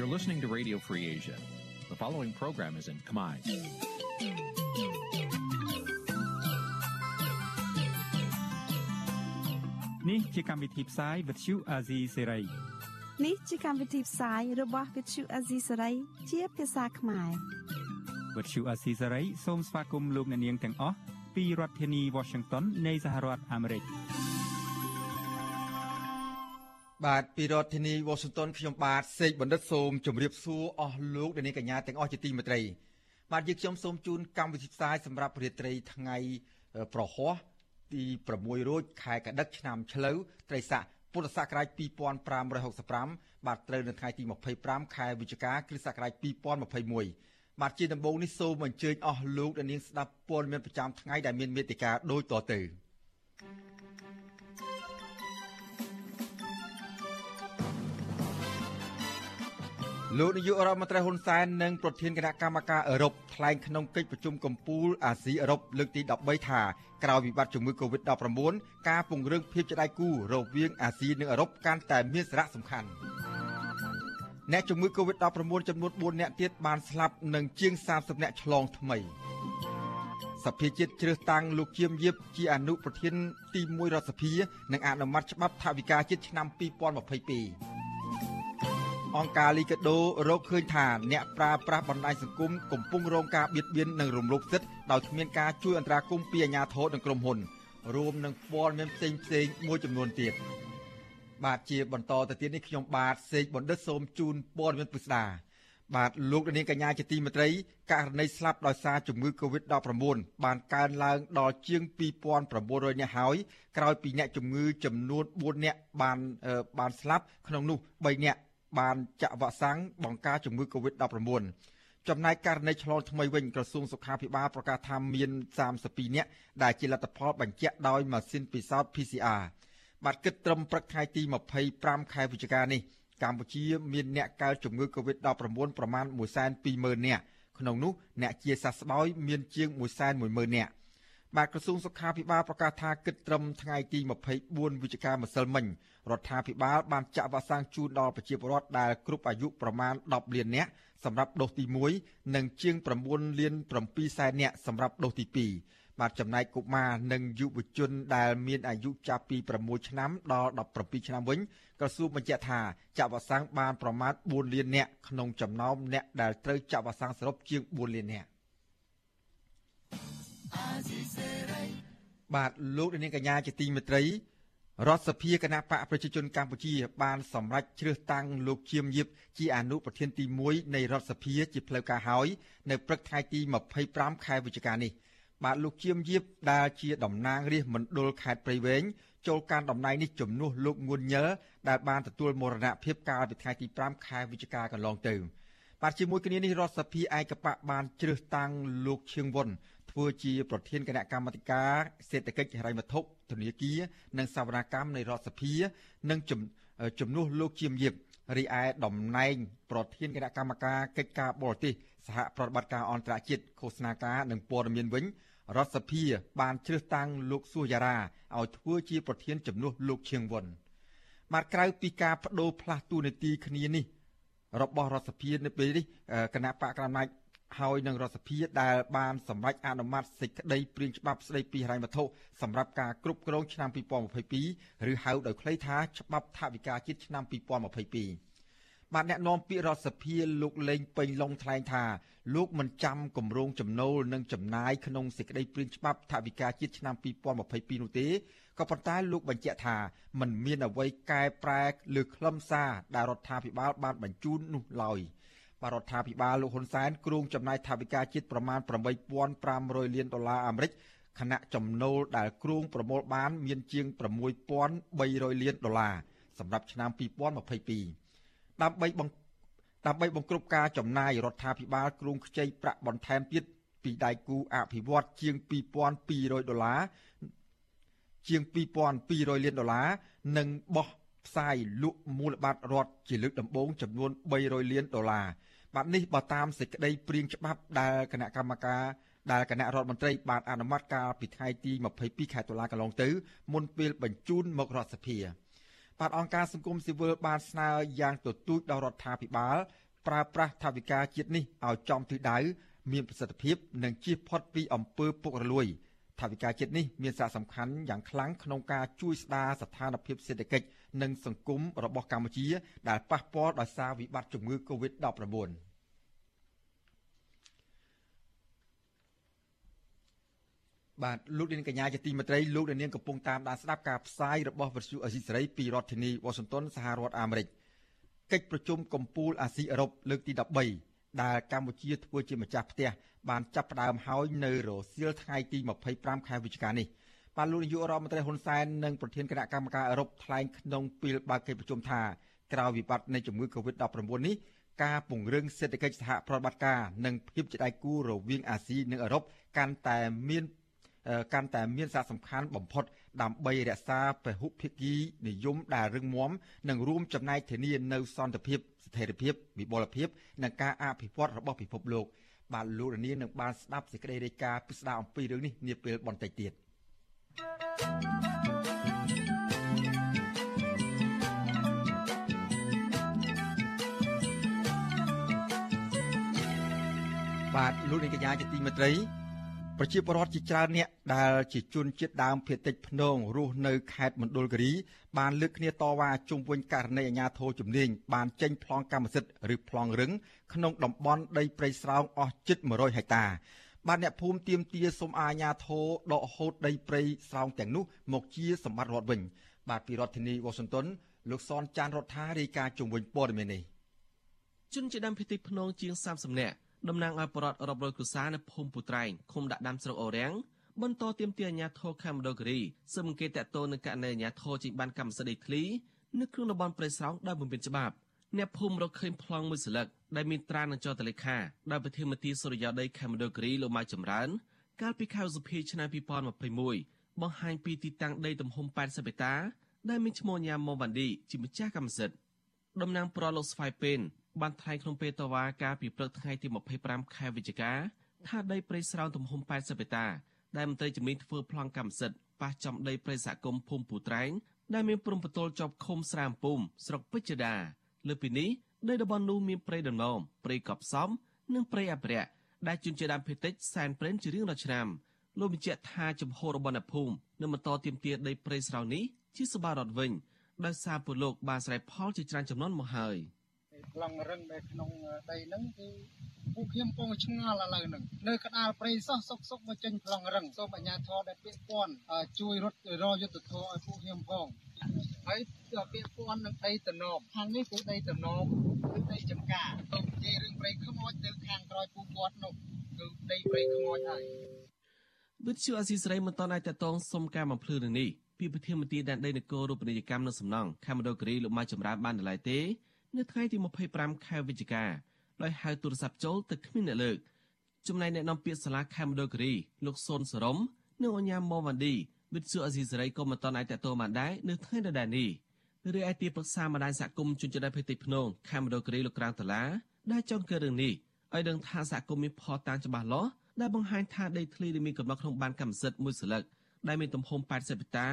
You're listening to Radio Free Asia. The following program is in Khmer. នេះជាកម្មវិធីផ្សាយ Vuthu Azizi Serai នេះជាកម្មវិធីផ្សាយរបស់ Vuthu Azizi Serai ជាភាសាខ្មែរ Vuthu Azizi Serai សូមស្វាគមន៍លោកអ្នកនាងទាំងអស់ពីរដ្ឋធានី Washington នៃសហរដ្ឋអាមេរិក បាទពីរដ្ឋធានី Washington ខ្ញុំបាទសេកបណ្ឌិតសូមជម្រាបសួរអស់លោកអ្នកនាងកញ្ញាទាំងអស់ជាទីមេត្រី បាទយើងខ្ញុំសូមជូនកម្មវិធីផ្សាយសម្រាប់រាត្រីថ្ងៃប្រហោះទី6រោចខែកដិកឆ្នាំឆ្លូវត្រីស័កពុទ្ធសករាជ2565បាទត្រូវនៅថ្ងៃទី25ខែវិច្ឆិកាគ្រិស្តសករាជ2021បាទជាដំបូងនេះសូមអញ្ជើញអស់លោកអ្នកនាងស្ដាប់ព័ត៌មានប្រចាំថ្ងៃដែលមានមេតិការដូចតទៅ លោកនាយករដ្ឋមន្ត្រីហ៊ុនសែននិងប្រធានគណៈកម្មការអឺរ៉ុបថ្លែងក្នុងកិច្ចប្រជុំកំពូលអាស៊ីអឺរ៉ុបលើកទី13ថាក្រោយវិបត្តិជំងឺ Covid-19 ការពង្រឹងភាពជាដៃគូរវាងអាស៊ីនិងអឺរ៉ុបកាន់តែមានសារៈសំខាន់អ្នកជំងឺ Covid-19 ចំនួន4នាក់ទៀតបានស្លាប់និងជាង30នាក់ឆ្លងថ្មីសភាជាតិជ្រើសតាំងលោកជាមយៀបជាអនុប្រធានទី1រដ្ឋសភានិងអនុម័តច្បាប់ថវិកាជាតិឆ្នាំ2022 អង្គការលីកាដូរកឃើញថាអ្នកប្រើប្រាស់បណ្ដាញសង្គមកំពុងរងការបៀតបៀននិងរំលោភសិទ្ធិដោយគ្មានការជួយអន្តរាគមន៍ពីអាជ្ញាធរនិងក្រុមហ៊ុនរួមនឹងព័ត៌មានផ្សេងផ្សេងមួយចំនួនទៀតបាទជាបន្តទៅទៀតនេះខ្ញុំបាទសេកបណ្ឌិតសូមជូនព័ត៌មានពិស្ដាបាទលោកនាងកញ្ញាជាទីមេត្រីករណីស្លាប់ដោយសារជំងឺ Covid-19 បានកើនឡើងដល់ជាង2900នាក់ហើយក្រោយពីអ្នកជំងឺចំនួន4នាក់បានបានស្លាប់ក្នុងនោះ3នាក់ បានចាក់វ៉ាក់សាំងបង្ការជំងឺ Covid-19 ចំណែកករណីឆ្លងថ្មីវិញក្រសួងសុខាភិបាលប្រកាសថាមាន32នាក់ដែលជាលទ្ធផលបញ្ជាក់ដោយម៉ាស៊ីនពិសោធន៍ PCR បាទគិតត្រឹមព្រឹកថ្ងៃទី25ខែវិច្ឆិកានេះកម្ពុជាមានអ្នកកើតជំងឺ Covid-19 ប្រមាណ120,000នាក់ក្នុងនោះអ្នកជាសះស្បើយមានជាង110,000នាក់បាទក្រសួងសុខាភិបាលប្រកាសថាគិតត្រឹមថ្ងៃទី24វិច្ឆិកាម្សិលមិញ រដ្ឋាភិបាលបានចាក់វ៉ាក់សាំងជូនដល់ប្រជាពលរដ្ឋដែលគ្រប់អាយុប្រមាណ10លាននាក់សម្រាប់ដូសទី1និងជាង9លាន7សែននាក់សម្រាប់ដូសទី2បាទចំណែកកុមារនិងយុវជនដែលមានអាយុចាប់ពី6ឆ្នាំដល់17ឆ្នាំវិញក្រសួងបញ្ជាក់ថាចាក់វ៉ាក់សាំងបានប្រមាណ4លាននាក់ក្នុងចំណោមអ្នកដែលត្រូវចាក់វ៉ាក់សាំងសរុបជាង4លាននាក់បាទលោកនាងកញ្ញាជាទីមេត្រី រដ្ឋសភាគណៈបកប្រជាជនកម្ពុជា បានសម្រេចជ្រើសតាំងលោកជាមយៀបជាអនុប្រធានទី1នៃរដ្ឋសភាជាផ្លូវការហើយនៅព្រឹកថ្ងៃទី25ខែវិច្ឆិកានេះបាទលោកជាមយៀបដែលជាតំណាងរាស្ត្រមណ្ឌលខេត្តព្រៃវែងចូលការតំណែងនេះជំនួសលោកងួនញើដែលបានទទួលមរណភាពកាលពីថ្ងៃទី5ខែវិច្ឆិកាកន្លងទៅបាទជាមួយគ្នានេះរដ្ឋសភាឯកបកបានជ្រើសតាំងលោកឈៀងវុន ធ្វើជាប្រធានគណៈកម្មាធិការសេដ្ឋកិច្ចហិរញ្ញវត្ថុធនាគារនិងសវនកម្មនៃរដ្ឋសភានិងជំនួសលោកជាមយៀបរីឯតំណែងប្រធានគណៈកម្មការកិច្ចការបរទេសសហប្រតិបត្តិការអន្តរជាតិឃោសនាការនិងព័ត៌មានវិញរដ្ឋសភាបានជ្រើសតាំងលោកសួយារ៉ាឲ្យធ្វើជាប្រធានជំនួសលោកឈៀងវុនបាទក្រៅពីការបដូរផ្លាស់តួនាទីគ្នានេះរបស់រដ្ឋសភានៅពេលនេះគណៈបកក្រមាច់ ហើយនឹងរដ្ឋសភាដែលបានសម្រេចអនុម័តសេចក្តីព្រាងច្បាប់ស្តីពីហិរញ្ញវត្ថុសម្រាប់ការគ្រប់គ្រងឆ្នាំ2022ឬហៅដោយខ្លីថាច្បាប់ថវិកាជាតិឆ្នាំ2022បាទអ្នកនាំពាក្យរដ្ឋសភាលោកលេងពេញឡុងថ្លែងថាលោកមិនចាំគម្រោងចំណូលនិងចំណាយក្នុងសេចក្តីព្រាងច្បាប់ថវិកាជាតិឆ្នាំ2022នោះទេក៏ប៉ុន្តែលោកបញ្ជាក់ថាมันមានអ្វីកែប្រែលើខ្លឹមសារដែលរដ្ឋាភិបាលបានបញ្ជូននោះឡើយ។ បាទរដ្ឋាភិបាលលោកហ៊ុនសែនគ្រោងចំណាយថវិកាជាតិប្រមាណ8500លានដុល្លារអាមេរិកខណៈចំណូលដែលគ្រោងប្រមូលបានមានជាង6300លានដុល្លារសម្រាប់ឆ្នាំ2022ដើម្បីបង្ដើម្បីបង្ក្រប់ការចំណាយរដ្ឋាភិបាលគ្រោងខ្ចីប្រាក់បន្ថែមទៀតពីដៃគូអភិវឌ្ឍជាង2200ដុល្លារជាង2200លានដុល្លារនិងបោះផ្សាយលក់មូលបត្ររដ្ឋជាលើកដំបូងចំនួន300លានដុល្លារ បាទនេះបើតាមសេចក្តីព្រៀងច្បាប់ដែលគណៈកម្មការដែលគណៈរដ្ឋមន្ត្រីបានអនុម័តកាលពីថ្ងៃទី22ខែតុលាកន្លងទៅមុនពេលបញ្ជូនមករដ្ឋសភាបាទអង្គការសង្គមស៊ីវិលបានស្នើយ៉ាងទទូចដល់រដ្ឋាភិបាលប្រើប្រាស់ថវិកាជាតិនេះឲ្យចំទិសដៅមានប្រសិទ្ធភាពនិងជៀសផុតពីអំពើពុករលួយថវិកាជាតិនេះមានសារៈសំខាន់យ៉ាងខ្លាំងក្នុងការជួយស្ដារស្ថានភាពសេដ្ឋកិច្ច និងសង្គមរបស់កម្ពុជា ដែលប៉ះពាល់ដោយសារវិបត្តិជំងឺ Covid-19 បាទលោកនាងកញ្ញាជាទីមេត្រីលោកនាងកំពុងតាមដានស្ដាប់ការផ្សាយរបស់វិទ្យុអេស៊ីសេរីពីរដ្ឋធានីវ៉ាស៊ីនតោនសហរដ្ឋអាមេរិកកិច្ចប្រជុំកំពូលអាស៊ីអឺរ៉ុបលើកទី13ដែលកម្ពុជាធ្វើជាម្ចាស់ផ្ទះបានចាប់ផ្ដើមហើយនៅរសៀលថ្ងៃទី25ខែវិច្ឆិកានេះ បាទលោកនាយករដ្ឋមន្ត្រីហ៊ុនសែននិងប្រធានគណៈកម្មការអឺរ៉ុបថ្លែងក្នុងពេលបើកកិច្ចប្រជុំថាក្រោយវិបត្តិនៃជំងឺ Covid-19 នេះការពង្រឹងសេដ្ឋកិច្ចសហប្រតិបត្តិការនិងភាពជាដៃគូរវាងអាស៊ីនិងអឺរ៉ុបកាន់តែមានកាន់តែមានសារៈសំខាន់បំផុត ដើម្បីរក្សាពហុភាគីនិយមដែលរឹងមាំនិងរួមចំណែកធានានៅសន្តិភាពស្ថិរភាពវិបលភាពនិងការអភិវឌ្ឍរបស់ពិភពលោកបាទលោករនាងនឹងបានស្ដាប់សេចក្តីរាយការណ៍ពិស្ដារអំពីរឿងនេះនាពេលបន្តិចទៀត បាទលោកនាងកញ្ញាជាទីមេត្រីប្រជាពលរដ្ឋជាច្រើនអ្នកដែលជាជនជាតិដើមភាគតិចភ្នងរស់នៅខេត្តមណ្ឌលគិរីបានលើកគ្នាតវ៉ាជុំវិញករណីអាញាធរជំនាញបានចេញប្លង់កម្មសិទ្ធិឬប្លង់រឹងក្នុងតំបន់ដីព្រៃស្រោងអស់ជិត100ហិកតា បានអ្នកភូមិទៀមទាសុំអាញាធរដកហូតដីព្រៃស្រោងទាំងនោះមកជាសម្បត្តិរដ្ឋវិញ បាទពីរដ្ឋធានីវ៉ាស៊ីនតោនលោកសនចានរដ្ឋារាយការណ៍ជុំវិញព័ត៌មាននេះជនជាដើមភាគតិចភ្នងជាង30នាក់តំណាងឲ្យបរតរាប់រយគ្រួសារនៅភូមិពូត្រែងឃុំដាក់ដាំស្រុកអូរាំងបន្តទៀមទាអាញាធរខេមរដូគិរីសឹមគេតតទៅនឹងករណីអាញាធរចេញបានកម្មសិទ្ធិដីធ្លីនៅក្នុងតំបន់ព្រៃស្រោងដោយមិនមានច្បាប់ អ្នកភូមិរកឃើញប្លង់មួយស្លឹកដែលមានត្រានឹងចតលេខាដោយប្រធានមន្ត្រីសុរិយោដីខេមរដូគិរីលោកម៉ៅចម្រើន កាលពីខែឧសភាឆ្នាំ2021បង្ហាញពីទីតាំងដីទំហំ80ហិកតា ដែលមានឈ្មោះញ៉ាំម៉ូវ៉ាន់ឌីជាម្ចាស់កម្មសិទ្ធិតំណាងប្រលោកស្វាយពេនបានថ្លែងក្នុងពេលតវ៉ាកាលពីព្រឹកថ្ងៃទី25ខែវិច្ឆិកាថាដីព្រៃស្រោងទំហំ80ហិកតាដែលមន្ត្រីជំនាញធ្វើប្លង់កម្មសិទ្ធិប៉ះចំដីព្រៃសហគមន៍ភូមិពូត្រែងដែលមានព្រំប្រទល់ជាប់ឃុំស្រាមពុំស្រុកពេជ្រដា លើពីនេះដីតំបន់នោះមានព្រៃដំណំព្រៃកប់សំនិងព្រៃអភិរក្សដែលជួនជាដើមភេតិចសែនព្រេនជារៀងរាល់ឆ្នាំលោកបញ្ជាក់ថាចំហរបស់អ្នកភូមិនឹងបន្តទៀមទាដីព្រៃស្រោងនេះជាសបារដ្ឋវិញដោយសារពលលោកបានស្រែផលជាច្រើនចំនួនមកហើយ។ប្លង់រឹងនៅក្នុងដីហ្នឹងគឺពួកខ្ញុំកំពុងឆ្ងល់ឥឡូវហ្នឹងនៅកដាលព្រៃសោះសុកសុកមកចេញប្លង់រឹងសូមអាជ្ញាធរដែលពាក់ព័ន្ធជួយរត់រយុទ្ធធរឲ្យពួកខ្ញុំផង ហើយពាក់ព័ន្ធនឹងដីតំណបខាងនេះគឺដីតំណបគឺដីចំការទៅនិយាយរឿងព្រៃខ្មោចទៅខាងក្រោយពូគាត់នោះគឺដីព្រៃខ្មោចហើយវិទ្យុអស៊ីសេរីមិនតន់អាចតតងសុំការបំភ្លឺនឹងនេះពីប្រធានមន្ត្រីដែនដីនគររូបនីយកម្មនៅសំណង់ខេមរដូគិរីលោកម៉ៅចម្រើនបានដល់ទេ នៅថ្ងៃទី25ខែវិច្ឆិកាដោយហៅទូរស័ព្ទចូលទៅគ្មានអ្នកលើកចំណែកអ្នកនាំពាក្យសាលាខេមរដូគិរីលោកសុនសរមនិងអញ្ញាម៉ូវ៉ាន់ឌី វិទ្យុអេស៊ីសេរីក៏មិនតន់អាចតតទៅបានដែរនៅថ្ងៃដដែលនេះរីឯទីប្រឹក្សាម្ដាយសហគមន៍ជនជាតិភេតិភ្នងខេមរដូគិរីលោកក្រាងតាឡាដែលចង់កើរឿងនេះឲ្យដឹងថាសហគមន៍មានផតតាំងច្បាស់លាស់ដែលបង្ហាញថាដីធ្លីដែលមានកំណត់ក្នុងបានកម្មសិទ្ធិមួយស្លឹកដែលមានទំហំ80ហិកតា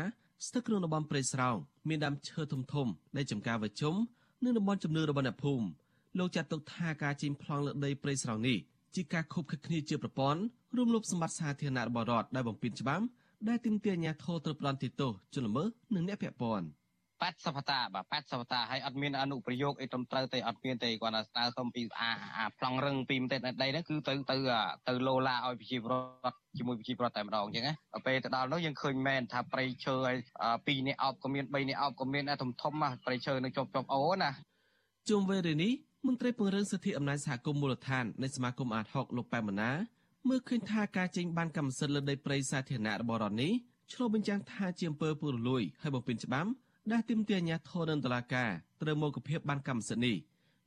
ស្ថិតក្នុងតំបន់ព្រៃស្រោងមានដើមឈើធំធំដែលចំការវជុំនិងតំបន់ជំនឿរបស់អ្នកភូមិលោកចាត់ទុកថាការជីងប្លង់លើដីព្រៃស្រោងនេះជាការខົບខិតគ្នាជាប្រព័ន្ធរួមលុបសម្បត្តិសាធារណៈរបស់រដ្ឋដែលបំពេញច្បាប់ ដែលទាមទារអាជ្ញាធរត្រូវផ្ដន់ទីទោសជនល្មើសនិងអ្នកពាក់ព័ន្ធ80វតាបាទ80វតាហើយអត់មានអនុប្រយោគអីត្រឹមត្រូវទេអត់មានទេគាត់ថាស្នើសុំពីអាអាប្លង់រឹងពីមតិដីហ្នឹងគឺទៅទៅទៅលោឡាឲ្យប្រជាពលរដ្ឋជាមួយប្រជាពលរដ្ឋតែម្ដងអញ្ចឹងណាពេលទៅដល់នោះយើងឃើញមែនថាប្រៃឈើឲ្យ2នាក់អោបក៏មាន3នាក់អោបក៏មានធំធំណាប្រៃឈើនៅជាប់ជាប់អូណាជុំវេលានេះមន្ត្រីពង្រឹងសិទ្ធិអំណាចសហគមន៍មូលដ្ឋាននៃសមាគមអាត60លោកប៉ែមណា មើលឃើញថាការចេញបានកម្មសិទ្ធិលើដីព្រៃសាធារណៈរបស់រដ្ឋនេះឆ្លុះបញ្ចាំងថាជាអំពើពុករលួយហើយបំពេញច្បាប់ដែលទាមទារអាជ្ញាធរនិងតុលាការត្រូវមកគភាពបានកម្មសិទ្ធិនេះ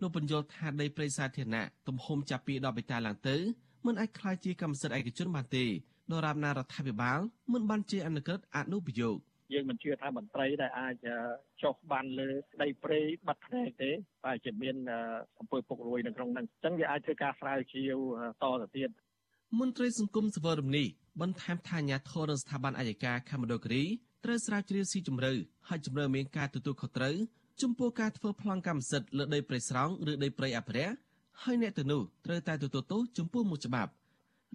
លោកបញ្យល់ថាដីព្រៃសាធារណៈទំហំចាប់ពី10ហិកតាឡើងទៅមិនអាចក្លាយជាកម្មសិទ្ធិឯកជនបានទេដរាបណារដ្ឋាភិបាលមិនបានជាអនុក្រឹត្យអនុប្រយោគយើងមិនជឿថាមន្ត្រីដែលអាចចុះបានលើដីព្រៃបាត់ភ្នែកទេតែជាមានអំពើពុករលួយនៅក្នុងហ្នឹងអញ្ចឹងវាអាចធ្វើការស្រាវជ្រាវតទៅទៀត មន្ត្រីសង្គមសវររំនេះបន្ថែមថាអាញាធរនៅស្ថាប័នអាយកាខេមរដូគិរីត្រូវស្រាវជ្រាវស៊ីជម្រៅហើយជម្រើមានការទទួលខុសត្រូវចំពោះការធ្វើប្លង់កម្មសិទ្ធិលើដីព្រៃស្រោងឬដីព្រៃអភិរក្សហើយអ្នកទៅនោះត្រូវតែទទួលទោសចំពោះមុខច្បាប់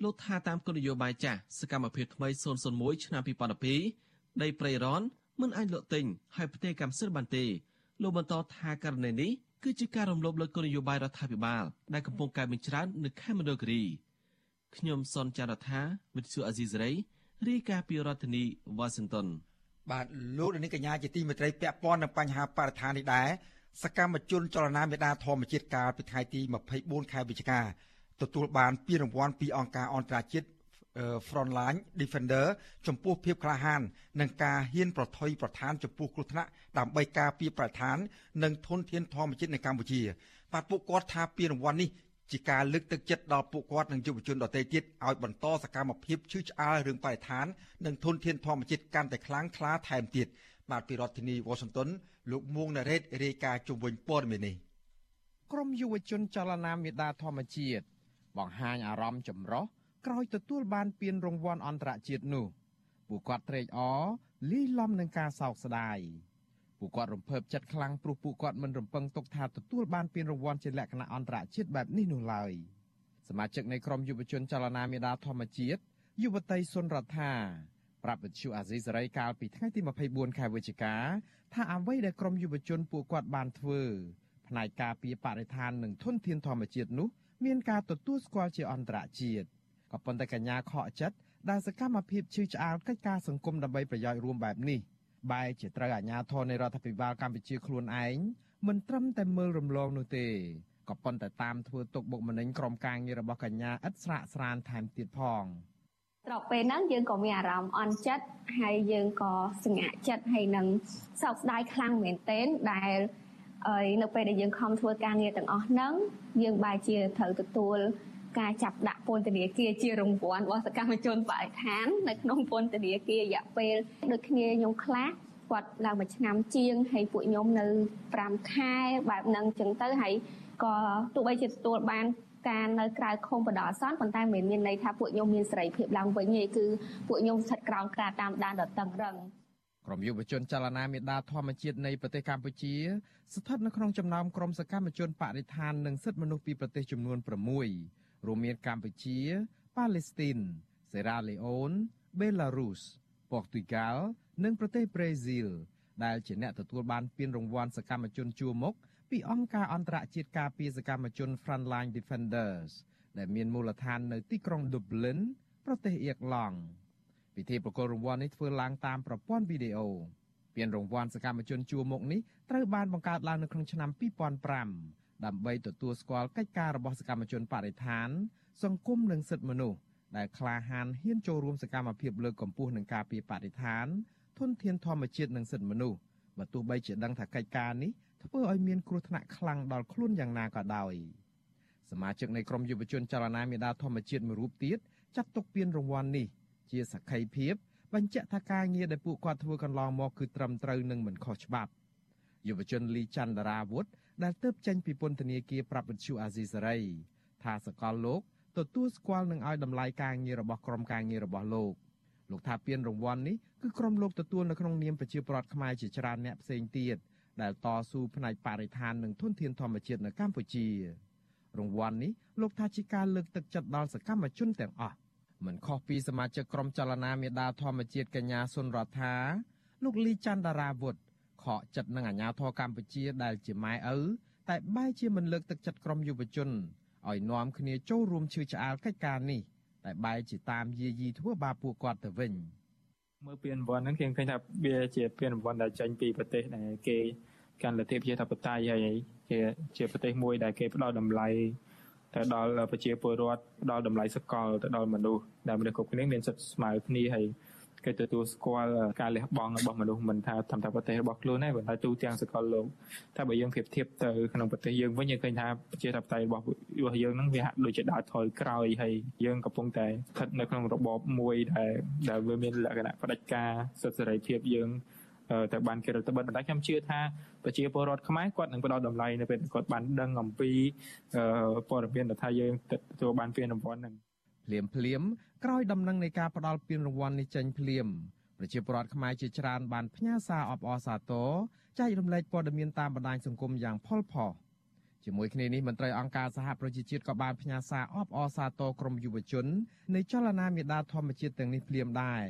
លោកថាតាមគោលនយោបាយចាស់សកម្មភាពថ្មី001ឆ្នាំ2012ដីព្រៃរ៉នមិនអាចលក់ទិញហើយផ្ទេរកម្មសិទ្ធិបានទេលោកបន្តថាករណីនេះគឺជាការរំលោភលើគោលនយោបាយរដ្ឋាភិបាលដែលកំពុងកែបញ្ច្រាននៅខេមរៈគិរី ខ្ញុំសនចាររថាវិទ្យុអាស៊ីសេរីរាយការណ៍ពីរដ្ឋធានីវ៉ាស៊ីនតោនបាទលោកនាងកញ្ញាជាទីមេត្រីពាក់ព័ន្ធនឹងបញ្ហាបរិស្ថាននេះដែរសកម្មជនចលនាមេដាធម្មជាតិកាលពីថ្ងៃទី24ខែវិច្ឆិកាទទួលបានពានរង្វាន់ពីអង្គការអន្តរជាតិ Frontline Defender ចំពោះភាពក្លាហាននិងការហ៊ានប្រថុយប្រឋានចំពោះគ្រោះថ្នាក់ដើម្បីការពារបរិស្ថាននិងធនធានធម្មជាតិនៅកម្ពុជាបាទពួកគាត់ថាពានរង្វាន់នេះ ជាការលើកទឹកចិត្តដល់ពួកគាត់និងយុវជនដទៃទៀតឲ្យបន្តសកម្មភាពឈឺឆ្អាលរឿងបរិស្ថាននិងធនធានធម្មជាតិកាន់តែខ្លាំងក្លាថែមទៀតបាទពីរដ្ឋធានី Washington លោកមួងណារ៉េតរាយការណ៍ជុំវិញព័ត៌មាននេះក្រមយុវជនចលនាមេដាធម្មជាតិបង្ហាញអារម្មណ៍ចម្រុះក្រោយទទួលបានពានរង្វាន់អន្តរជាតិនោះពួកគាត់ត្រេកអរលីលំនឹងការសោកស្ដាយ ពួកគាត់រំភើបចិត្តខ្លាំងព្រោះពួកគាត់មិនរំពឹងទុកថាទទួលបានពានរង្វាន់ជាលក្ខណៈអន្តរជាតិបែបនេះនោះឡើយសមាជិកនៃក្រុមយុវជនចលនាមេដាធម្មជាតិយុវតីសុនរដ្ឋាប្រាប់វិទ្យុអាស៊ីសេរីកាលពីថ្ងៃទី24ខែវិច្ឆិកាថាអ្វីដែលក្រុមយុវជនពួកគាត់បានធ្វើផ្នែកការពារបរិស្ថាននិងធនធានធម្មជាតិនោះមានការទទួលស្គាល់ជាអន្តរជាតិក៏ប៉ុន្តែកញ្ញាខកចិត្តដែលសកម្មភាពឈឺឆ្អាលកិច្ចការសង្គមដើម្បីប្រយោជន៍រួមបែបនេះ បែរជាត្រូវអាជ្ញាធរនៃរដ្ឋាភិបាលកម្ពុជាខ្លួនឯងមិនត្រឹមតែមើលរំលងនោះទេក៏ប៉ុន្តែតាមធ្វើទុកបុកម្នេញក្រុមការងាររបស់កញ្ញាឥតស្រាកស្រានថែមទៀតផងត្រកពេលហ្នឹងយើងក៏មានអារម្មណ៍អន់ចិត្តហើយយើងក៏សង្ហាក់ចិត្តហើយនឹងសោកស្ដាយខ្លាំងមែនទែនដែលហើយនៅពេលដែលយើងខំធ្វើការងារទាំងអស់ហ្នឹងយើងបែរជាត្រូវទទួល ការចាប់ដាក់ពន្ធនាគារជារង្វាន់របស់សកម្មជនបរិស្ថាននៅក្នុងពន្ធនាគាររយៈពេលដូចគ្នាខ្ញុំខ្លះគាត់ឡើងមួយឆ្នាំជាងហើយពួកខ្ញុំនៅ5ខែបែបហ្នឹងចឹងទៅហើយក៏ទោះបីជាទទួលបានការនៅក្រៅឃុំបដអសន្នប៉ុន្តែមិនមានន័យថាពួកខ្ញុំមានសេរីភាពឡើងវិញទេគឺពួកខ្ញុំស្ថិតក្រោមការតាមដានដ៏តឹងរ៉ឹងក្រុមយុវជនចលនាមេដាធម្មជាតិនៃប្រទេសកម្ពុជា ស្ថិតនៅក្នុងចំណោមក្រុមសកម្មជនបរិស្ថាននិងសិទ្ធិមនុស្សពីប្រទេសចំនួន6 រួមមានកម្ពុជាប៉ាឡេស្ទីនសេរ៉ាឡេអូនបេឡារុសប៉ូទុយហ្គាល់និងប្រទេសប្រេស៊ីលដែលជាអ្នកទទួលបានពានរង្វាន់សកម្មជនជួរមុខពីអង្គការអន្តរជាតិការពារសកម្មជន Frontline Defenders ដែលមានមូលដ្ឋាននៅទីក្រុង Dublin ប្រទេសអៀរឡង់ពិធីប្រគល់រង្វាន់នេះធ្វើឡើងតាមប្រព័ន្ធវីដេអូពានរង្វាន់សកម្មជនជួរមុខនេះត្រូវបានបង្កើតឡើងនៅក្នុងឆ្នាំ2005 ដើម្បីទទួលស្គាល់កិច្ចការរបស់សកម្មជនបរិស្ថាន សង្គមនិងសិទ្ធិមនុស្សដែលក្លាហានហ៊ានចូលរួមសកម្មភាពលើកកម្ពស់នឹងការពារបរិស្ថានធនធានធម្មជាតិនិងសិទ្ធិមនុស្សបើទោះបីជាដឹងថាកិច្ចការនេះធ្វើឲ្យមានគ្រោះថ្នាក់ខ្លាំងដល់ខ្លួនយ៉ាងណាក៏ដោយសមាជិកនៃក្រុមយុវជនចលនាមេដាធម្មជាតិមួយរូបទៀតចាត់ទុកពានរង្វាន់នេះជាសក្ខីភាពបញ្ជាក់ថាការងារដែលពួកគាត់ធ្វើកន្លងមកគឺត្រឹមត្រូវនិងមិនខុសច្បាប់យុវជនលីច័ន្ទរាវុធ ដែលទៅចេញពីពន្ធនាគារប្រាប់វិទ្យុអាស៊ីសេរីថាសកលលោកទទួលស្គាល់និងឲ្យតម្លៃការងាររបស់ក្រុមការងាររបស់លោកលោកថាពានរង្វាន់នេះគឺក្រុមលោកទទួលនៅក្នុងនាមប្រជាប្រដ្ឋខ្មែរជាច្រើនអ្នកផ្សេងទៀតដែលតស៊ូផ្នែកបរិស្ថាននិងធនធានធម្មជាតិនៅកម្ពុជា រង្វាន់នេះលោកថាជាការលើកទឹកចិត្តដល់សកម្មជនទាំងអស់មិនខុសពីសមាជិកក្រុមចលនាមេដាធម្មជាតិកញ្ញាសុនរដ្ឋាលោកលីច័ន្ទតារាវុធ ខកចិត្តនឹងអាញាធរកម្ពុជាដែលជាម៉ែឪតែបែរជាមិនលើកទឹកចិត្តក្រុមយុវជនឲ្យនាំគ្នាចូលរួមឈឺឆ្អាលកិច្ចការនេះតែបែរជាតាមយាយីធ្វើបាបពួកគាត់ទៅវិញមើលពានរង្វាន់ហ្នឹងគេឃើញថាវាជាពានរង្វាន់ដែលចេញពីប្រទេសដែលគេកាន់លទ្ធិប្រជាធិបតេយ្យហើយជាជាប្រទេសមួយដែលគេផ្ដល់តម្លៃទៅដល់ប្រជាពលរដ្ឋផ្ដល់តម្លៃសកលទៅដល់មនុស្សដែលមនុស្សគ្រប់គ្នាមានសិទ្ធិស្មើគ្នាហើយ គេទទួលស្គាល់ការលះបង់របស់មនុស្សមិនថាតាមតែប្រទេសរបស់ខ្លួនទេប៉ុន្តែទូទាំងសកលលោកតែបើយើងប្រៀបធៀបទៅក្នុងប្រទេសយើងវិញយើងឃើញថាប្រជាធិបតេយ្យរបស់របស់យើងហ្នឹងវាហាក់ដូចជាដើរថយក្រោយហើយយើងកំពុងតែស្ថិតនៅក្នុងរបបមួយដែលដែលវាមានលក្ខណៈផ្ដាច់ការសិទ្ធិសេរីភាពយើងតែបានគេរដ្ឋបិទប៉ុន្តែខ្ញុំជឿថាប្រជាពលរដ្ឋខ្មែរគាត់នឹងផ្ដល់តម្លៃនៅពេលគាត់បានដឹងអំពីព័ត៌មានថាយើងទទួលបានពានរង្វាន់ហ្នឹង ភ្លាមភ្លាមក្រោយដំណឹងនៃការផ្ដល់ពានរង្វាន់នេះចេញភ្លាមប្រជាពលរដ្ឋខ្មែរជាច្រើនបានផ្ញើសារអបអរសាទរចែករំលែកព័ត៌មានតាមបណ្ដាញសង្គមយ៉ាងផុសផុសជាមួយគ្នានេះមន្ត្រីអង្គការសហប្រជាជាតិក៏បានផ្ញើសារអបអរសាទរក្រុមយុវជននៃចលនាមេដាធម្មជាតិទាំងនេះភ្លាមដែរ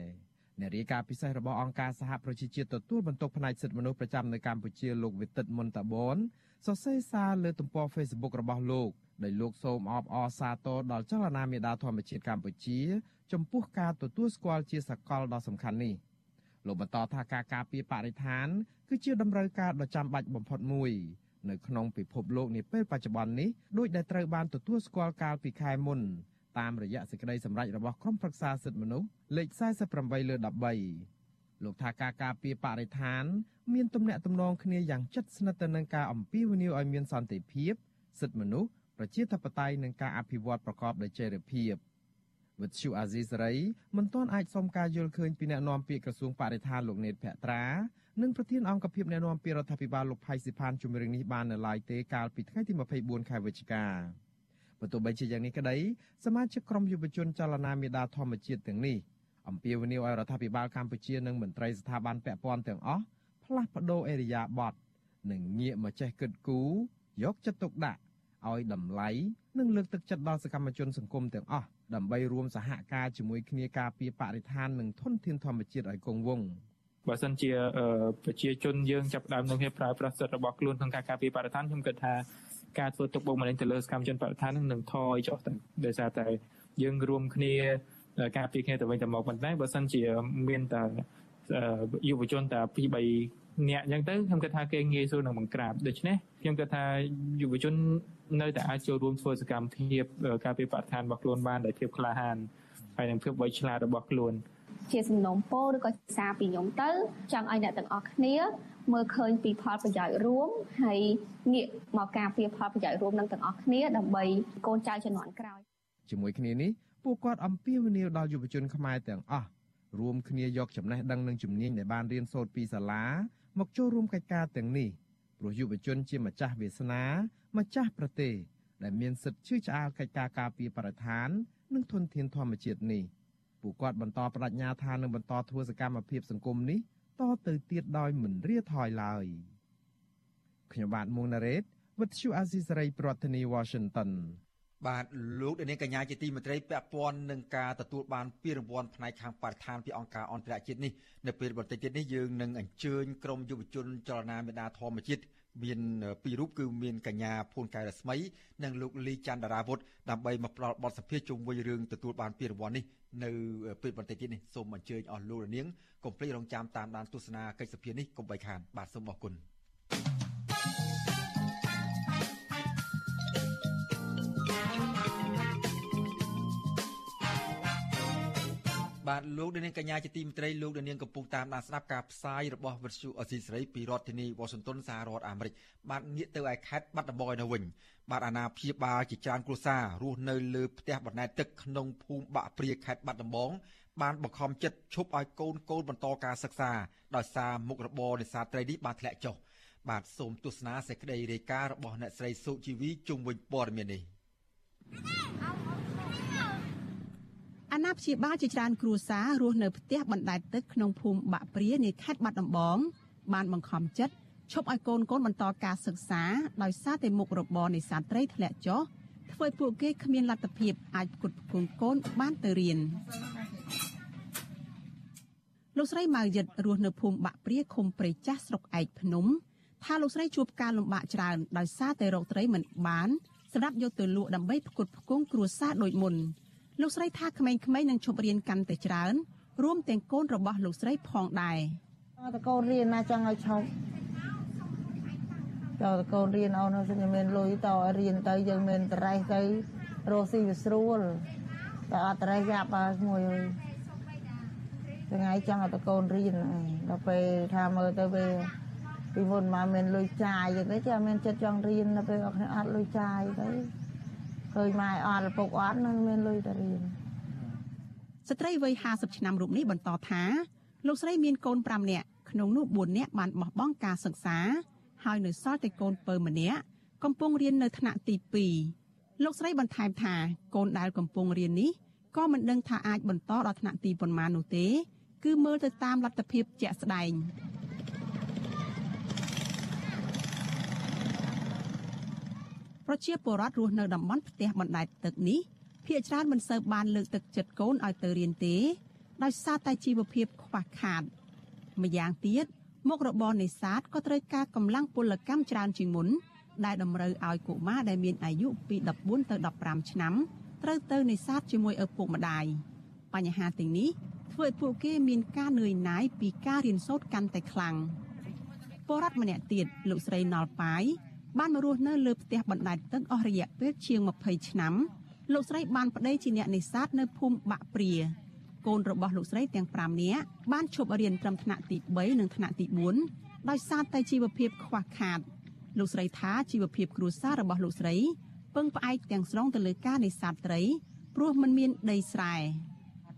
អ្នករាយការណ៍ពិសេសរបស់អង្គការសហប្រជាជាតិទទួលបន្ទុកផ្នែកសិទ្ធិមនុស្សប្រចាំនៅកម្ពុជាលោកវិទិតមុនតាបនសរសេរសារលើទំព័រ Facebook របស់លោក ដោយលោកសូមអបអរសាទរដល់ចលនាមេដាធម្មជាតិកម្ពុជា ចំពោះការទទួលស្គាល់ជាសកលដ៏សំខាន់នេះលោកបន្តថាការការពារបរិស្ថាន គឺជាតម្រូវការដ៏ចាំបាច់បំផុតមួយនៅក្នុងពិភពលោកនាពេលបច្ចុប្បន្ននេះដោយដែលត្រូវបានទទួលស្គាល់កាលពីខែមុនតាមរយៈសេចក្តីសម្រេចរបស់ក្រុមប្រឹក្សាសិទ្ធិមនុស្សលេខ48លើ13លោកថាការការពារបរិស្ថាន មានទំនាក់ទំនងគ្នាយ៉ាងជិតស្និទ្ធទៅនឹងការអំពាវនាវឲ្យមានសន្តិភាពសិទ្ធិមនុស្ស ប្រជាធិបតេយ្យនិងការអភិវឌ្ឍប្រកបដោយចីរភាពវិទ្យុអាស៊ីសេរីមិនទាន់អាចសុំការយល់ឃើញពីអ្នកនាំពាក្យក្រសួងបរិស្ថានលោកនេតភក្ត្រានិងប្រធានអង្គភិបអ្នកនាំពាក្យរដ្ឋាភិបាលលោកផៃស៊ីផានជំរឿននេះបាននៅឡើយទេកាលពីថ្ងៃទី24ខែវិច្ឆិកាបើទោះបីជាយ៉ាងនេះក្តីសមាជិកក្រុមយុវជនចលនាមេដាធម្មជាតិទាំងនេះអំពាវនាវឲ្យរដ្ឋាភិបាលកម្ពុជានិងមន្ត្រីស្ថាប័នពាក់ព័ន្ធទាំងអស់ផ្លាស់ប្តូរអេរយាប័តនិងងាកមកចេះគិតគូរយកចិត្តទុកដាក់ ឲ្យតម្លៃនិងលើកទឹកចិត្តដល់សកម្មជនសង្គមទាំងអស់ដើម្បីរួមសហការជាមួយគ្នាការពារបរិស្ថាននិងធនធានធម្មជាតិឲ្យគង់វង្សបើសិនជាប្រជាជនយើងចាប់ដើមនឹងប្រើប្រាស់សិទ្ធិរបស់ខ្លួនក្នុងការការពារបរិស្ថានខ្ញុំគិតថាការធ្វើទុកបុកម្នេញទៅលើសកម្មជនបរិស្ថាននឹងនឹងថយចុះទៅដោយសារតែយើងរួមគ្នាការពារគ្នាទៅវិញទៅមកប៉ុន្តែបើសិនជាមានតែយុវជនតែ2 3 អ្នកអញ្ចឹងទៅខ្ញុំគិតថាគេងាយស្រួលនឹងបង្ក្រាបដូច្នេះខ្ញុំគិតថាយុវជននៅតែអាចចូលរួមធ្វើសកម្មភាពការពារបរិស្ថានរបស់ខ្លួនបានដោយភាពក្លាហានហើយនឹងភាពវៃឆ្លាតរបស់ខ្លួនជាសំណូមពរឬក៏សារពីខ្ញុំទៅចង់ឲ្យអ្នកទាំងអស់គ្នាមើលឃើញពីផលប្រយោជន៍រួមហើយងាកមកការពារផលប្រយោជន៍រួមនឹងទាំងអស់គ្នាដើម្បីកូនចៅជំនាន់ក្រោយជាមួយគ្នានេះពួកគាត់អំពាវនាវដល់យុវជនខ្មែរទាំងអស់រួមគ្នាយកចំណេះដឹងនិងជំនាញដែលបានរៀនសូត្រពីសាលា មកចូលរួមកិច្ចការទាំងនេះព្រោះយុវជនជាម្ចាស់វាសនា ម្ចាស់ប្រទេសដែលមានសិទ្ធិជឿឆ្អាលកិច្ចការការពារបរិស្ថាន និងធនធានធម្មជាតិនេះពួកគាត់បន្តបដិញ្ញាថានឹងបន្តធ្វើសកម្មភាពសង្គមនេះតទៅទៀតដោយមិនរាថយឡើយខ្ញុំបាទមុងណារ៉េត With you Azisari ប្រធានាទី Washington បាទលោកដានាងកញ្ញាជាទីមេត្រីពាក់ព័ន្ធនឹងការទទួលបានពានរង្វាន់ផ្នែកខាងបរិស្ថានពីអង្គការអន្តរជាតិនេះនៅពេលបន្តិចទៀតនេះយើងនឹងអញ្ជើញក្រុមយុវជនចលនាមេដាធម្មជាតិមានពីររូបគឺមានកញ្ញាភួនកែរស្មី និងលោកលីច័ន្ទរាវុធដើម្បីមកផ្ដល់បទសម្ភាសន៍ជុំវិញរឿងទទួលបានពានរង្វាន់នេះនៅពេលបន្តិចទៀតនេះសូមអញ្ជើញអស់លោករនាងកុំភ្លេចរងចាំតាមដានទស្សនាកិច្ចសភានេះកុំបីខានបាទសូមអរគុណ បាទលោកនាងកញ្ញាជាទីមេត្រីលោកនាងកំពុងតាមដានស្ដាប់ការផ្សាយរបស់វិទ្យុអស៊ីសេរីពីរដ្ឋធានីវ៉ាស៊ីនតោនសហរដ្ឋអាមេរិកបាទងាកទៅឯខេត្តបាត់ដំបងនៅវិញបាទអាណាព្យាបាលជាច្រើនគ្រួសាររស់នៅលើផ្ទះបណ្ដែតទឹកក្នុងភូមិបាក់ព្រាខេត្តបាត់ដំបងបានបង្ខំចិត្តឈប់ឲ្យកូនកូនបន្តការសិក្សាដោយសារមុខរបរនេសាទត្រីនេះបានធ្លាក់ចុះបាទសូមទស្សនាសេចក្តីរាយការណ៍របស់អ្នកស្រីសុជីវីជុំវិញព័ត៌មាននេះ អាណាព្យាបាលជាច្រើនគ្រួសាររស់នៅផ្ទះបណ្ដែតទឹកក្នុងភូមិបាក់ព្រានៃខេត្តបាត់ដំបងបានបង្ខំចិត្តឈប់ឲ្យកូនកូនបន្តការសិក្សាដោយសារតែមុខរបរនេសាទត្រីធ្លាក់ចុះធ្វើឲ្យពួកគេគ្មានលទ្ធភាពអាចផ្គត់ផ្គង់កូនបានទៅរៀនលោកស្រីម៉ៅយិតរស់នៅភូមិបាក់ព្រាឃុំព្រៃចាស់ស្រុកឯកភ្នំថាលោកស្រីជួបការលំបាកច្រើនដោយសារតែរកត្រីមិនបានសម្រាប់យកទៅលក់ដើម្បីផ្គត់ផ្គង់គ្រួសារដូចមុន លោកស្រីថាក្មេងៗនឹងឈប់រៀនកាន់តែច្រើន រួមទាំងកូនរបស់លោកស្រីផងដែរតកូនរៀនណាចង់ឲ្យឈប់តើកូនរៀនអូនខ្ញុំមានលុយតឲ្យរៀនទៅយើងមានតរេះទៅរស់ស៊ីវាស្រួលតែអត់តរេះយ៉ាប់មួយថ្ងៃចង់ឲ្យតកូនរៀនដល់ពេលថាមើលទៅវាពីមុនមកមានលុយចាយទៅចាមានចិត្តចង់រៀនដល់ពេលអត់អត់លុយចាយទៅ ឃើញម៉ែអត់ឪពុកអត់នឹងមានលុយទៅរៀនស្ត្រីវ័យ50ឆ្នាំរូបនេះបន្តថាលោកស្រីមានកូន5នាក់ក្នុងនោះ4នាក់បានបោះបង់ការសិក្សាហើយនៅសល់តែកូនពៅម្នាក់កំពុងរៀននៅថ្នាក់ទី2លោកស្រីបន្ថែមថាកូនដែលកំពុងរៀននេះក៏មិនដឹងថាអាចបន្តដល់ថ្នាក់ទីប៉ុន្មាននោះទេ គឺមើលទៅតាមលទ្ធភាពជាក់ស្ដែង ប្រជាពលរដ្ឋរស់នៅតំបន់ផ្ទះបណ្ដែតទឹកនេះភ្នាក់ច្រើនមិនសូវបានលើកទឹកចិត្តកូនឲ្យទៅរៀនទេដោយសារតែជីវភាពខ្វះខាតម្យ៉ាងទៀតមុខរបរនេសាទក៏ត្រូវការកម្លាំងពលកម្មច្រើនជាងមុនដែលតម្រូវឲ្យកុមារដែលមានអាយុពី14ទៅ15ឆ្នាំត្រូវទៅនេសាទជាមួយឪពុកម្ដាយបញ្ហាទាំងនេះធ្វើឲ្យពួកគេមានការនឿយណាយពីការរៀនសូត្រកាន់តែខ្លាំងពលរដ្ឋម្នាក់ទៀតលោកស្រីណលប៉ាយ បានមករស់នៅលើផ្ទះបណ្ដែតទឹកអស់រយៈពេលជាង20ឆ្នាំលោកស្រីបានប្តីជាអ្នកនេសាទនៅភូមិបាក់ព្រាកូនរបស់លោកស្រីទាំង5នាក់បានឈប់រៀនត្រឹមថ្នាក់ទី3និងថ្នាក់ទី4ដោយសារតែជីវភាពខ្វះខាតលោកស្រីថាជីវភាពគ្រួសាររបស់លោកស្រីពឹងផ្អែកទាំងស្រុងទៅលើការនេសាទត្រីព្រោះมันមានដីស្រែ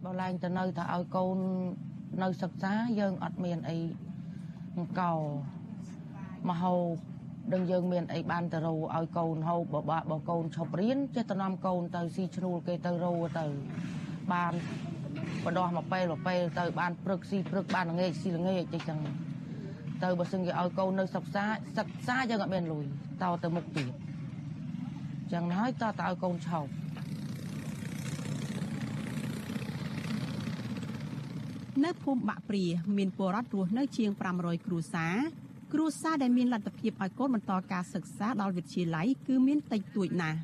បើឡើងទៅនៅតែឲ្យកូននៅសិក្សាយើងអត់មានអីអង្គមហោប ដឹងយើងមានអីបានទៅរោឲ្យកូនហូបបបាក់បើកូនឈប់រៀនចេះទៅនាំកូនទៅស៊ីឈ្នួលគេទៅរោទៅបានបដោះមកពេលមកពេលទៅបានព្រឹកស៊ីព្រឹកបានល្ងាចស៊ីល្ងាចចឹងចឹងទៅបើសិនគេឲ្យកូននៅសិក្សាសិក្សាយើងអត់មានលុយតទៅមុខទៀតចឹងហើយតទៅឲ្យកូនឈប់នៅភូមិបាក់ព្រាមានពលរដ្ឋរស់នៅជាង500គ្រួសារ គ្រួសារដែលមានលទ្ធភាពឲ្យកូនបន្តការសិក្សាដល់វិទ្យាល័យគឺមានតិចតួចណាស់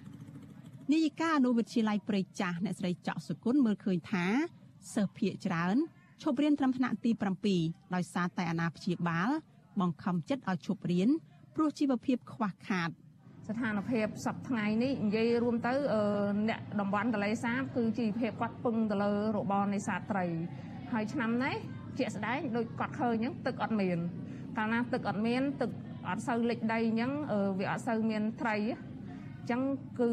នាយិកាអនុវិទ្យាល័យព្រៃចាស់អ្នកស្រីចောက်សុគន្ធមើលឃើញថាសិស្សភាគច្រើនឈប់រៀនត្រឹមថ្នាក់ទី7ដោយសារតែអាណាព្យាបាល បង្ខំចិត្តឲ្យឈប់រៀនព្រោះជីវភាពខ្វះខាតស្ថានភាពសប្ថ្ងៃនេះនិយាយរួមទៅអ្នកតំបន់កលេសាបគឺជីវភាពគាត់ពឹងទៅលើរបរនេសាទត្រី ហើយឆ្នាំនេះជាក់ស្ដែងដូចគាត់ឃើញអញ្ចឹងទឹកអត់មាន កាលណាទឹកអត់មាន ទឹកអត់សូវលិចដីអញ្ចឹងវាអត់សូវមានត្រីអញ្ចឹងគឺ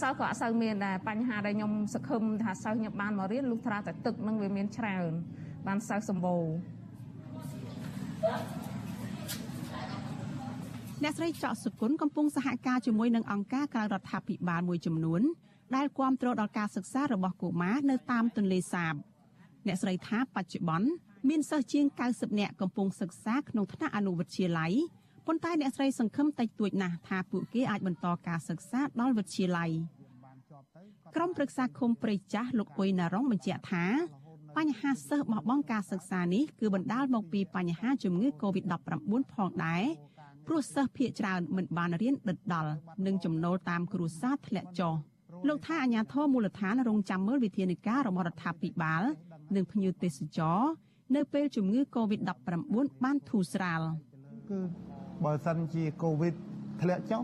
សិស្សក៏អត់សូវមានដែរបញ្ហាដែលខ្ញុំសង្ឃឹមថាសិស្សខ្ញុំបានមករៀនលុះត្រាតែទឹកនឹងវាមានច្រើនបានសិស្សសម្បូរអ្នកស្រីចောက်សុគន្ធកំពុងសហការជាមួយនឹងអង្គការក្រៅរដ្ឋាភិបាលមួយចំនួនដែលគាំទ្រដល់ការសិក្សារបស់កុមារនៅតាមទន្លេសាប អ្នកស្រីថាបច្ចុប្បន្ន មានសិស្សជាង90នាក់កំពុងសិក្សាក្នុងថ្នាក់អនុវិទ្យាល័យប៉ុន្តែអ្នកស្រីសង្ឃឹមតិចតួចណាស់ថាពួកគេអាចបន្តការសិក្សាដល់វិទ្យាល័យក្រុមប្រឹក្សាឃុំព្រៃចាស់លោកអ៊ុយណារងបញ្ជាក់ថាបញ្ហាសិស្សបោះបង់ការសិក្សានេះគឺបណ្ដាលមកពីបញ្ហាជំងឺ Covid-19 ផងដែរព្រោះសិស្សភាគច្រើនមិនបានរៀនដិតដល់និងចំណូលតាមគ្រួសារធ្លាក់ចុះលោកថាអាញាធរមូលដ្ឋានរងចាំមើលវិធានការរបស់រដ្ឋាភិបាល និងភ្ញៀវទេសចរ នៅពេលជំងឺ Covid-19 បានធូរស្រាលគឺបើសិនជាកូវីដធ្លាក់ចុះ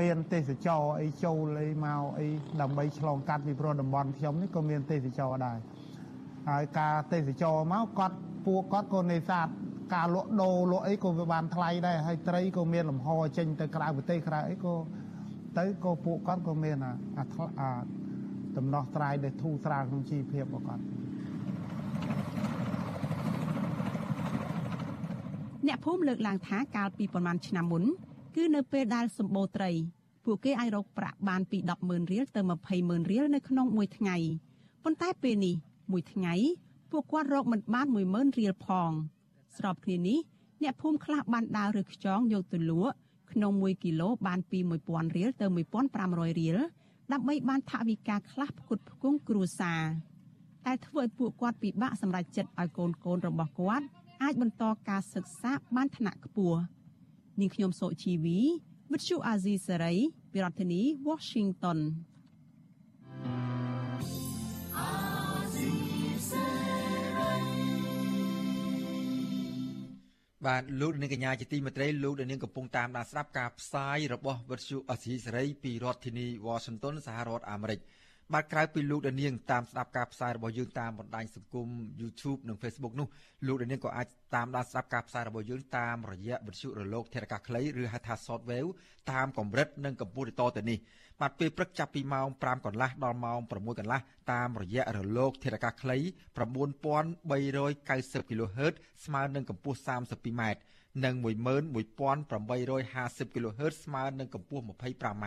មានទេសចរអីចូលអីមកអីដើម្បីឆ្លងកាត់ពីព្រោះតំបន់ខ្ញុំនេះក៏មានទេសចរដែរហើយការទេសចរមកគាត់ពួកគាត់ក៏នេសាទការលក់ដូរលក់អីក៏វាបានថ្លៃដែរហើយត្រីក៏មានលំហចេញទៅក្រៅប្រទេសក្រៅអីក៏ទៅក៏ពួកគាត់ក៏មានអាអាដំណោះស្រាយដែលធូរស្រាលក្នុងជីវភាពរបស់គាត់ អ្នកភូមិលើកឡើងថាកាលពីប្រមាណឆ្នាំមុនគឺនៅពេលដែលសម្បូរត្រី ពួកគេអាចរកប្រាក់បានពី100000រៀលទៅ20000រៀលនៅក្នុងមួយថ្ងៃប៉ុន្តែពេលនេះមួយថ្ងៃពួកគាត់រកមិនបាន10000រៀលផង ស្របគ្នានេះអ្នកភូមិខ្លះបានដើរឬខ្យងយកទៅលក់ក្នុង1គីឡូបានពី1000រៀលទៅ1500រៀលដើម្បីបានថវិកាខ្លះផ្គត់ផ្គង់គ្រួសារតែធ្វើឲ្យពួកគាត់ពិបាកសម្រេចចិត្តឲ្យកូនកូនរបស់គាត់ អាចបន្តការសិក្សាបានថ្នាក់ខ្ពស់នាងខ្ញុំសូជីវីវិទ្យុអាស៊ីសេរីពីរដ្ឋធានី Washington បាទលោកនាងកញ្ញាជាទីមេត្រីលោកនាងកំពុងតាមដានស្ដាប់ការផ្សាយរបស់វិទ្យុអសីសេរីពីរដ្ឋធានី Washington សហរដ្ឋអាមេរិក។ បាទក្រៅពីលោកដានាងតាមស្ដាប់ការផ្សាយរបស់យើងតាមបណ្ដាញសង្គម YouTube និង Facebook នោះលោកដានាងក៏អាចតាមដានស្ដាប់ការផ្សាយរបស់យើងតាមរយៈវិទ្យុរលកធារកាសខ្លីឬហៅថា Shortwave តាមកម្រិតនិងកម្ពស់ទៅទៅនេះបាទពេលព្រឹកចាប់ពីម៉ោង5កន្លះដល់ម៉ោង6កន្លះតាមរយៈរលកធារកាសខ្លី9390 kHz ស្មើនឹងកម្ពស់ 32m និង11850 kHz ស្មើនឹងកម្ពស់ 25m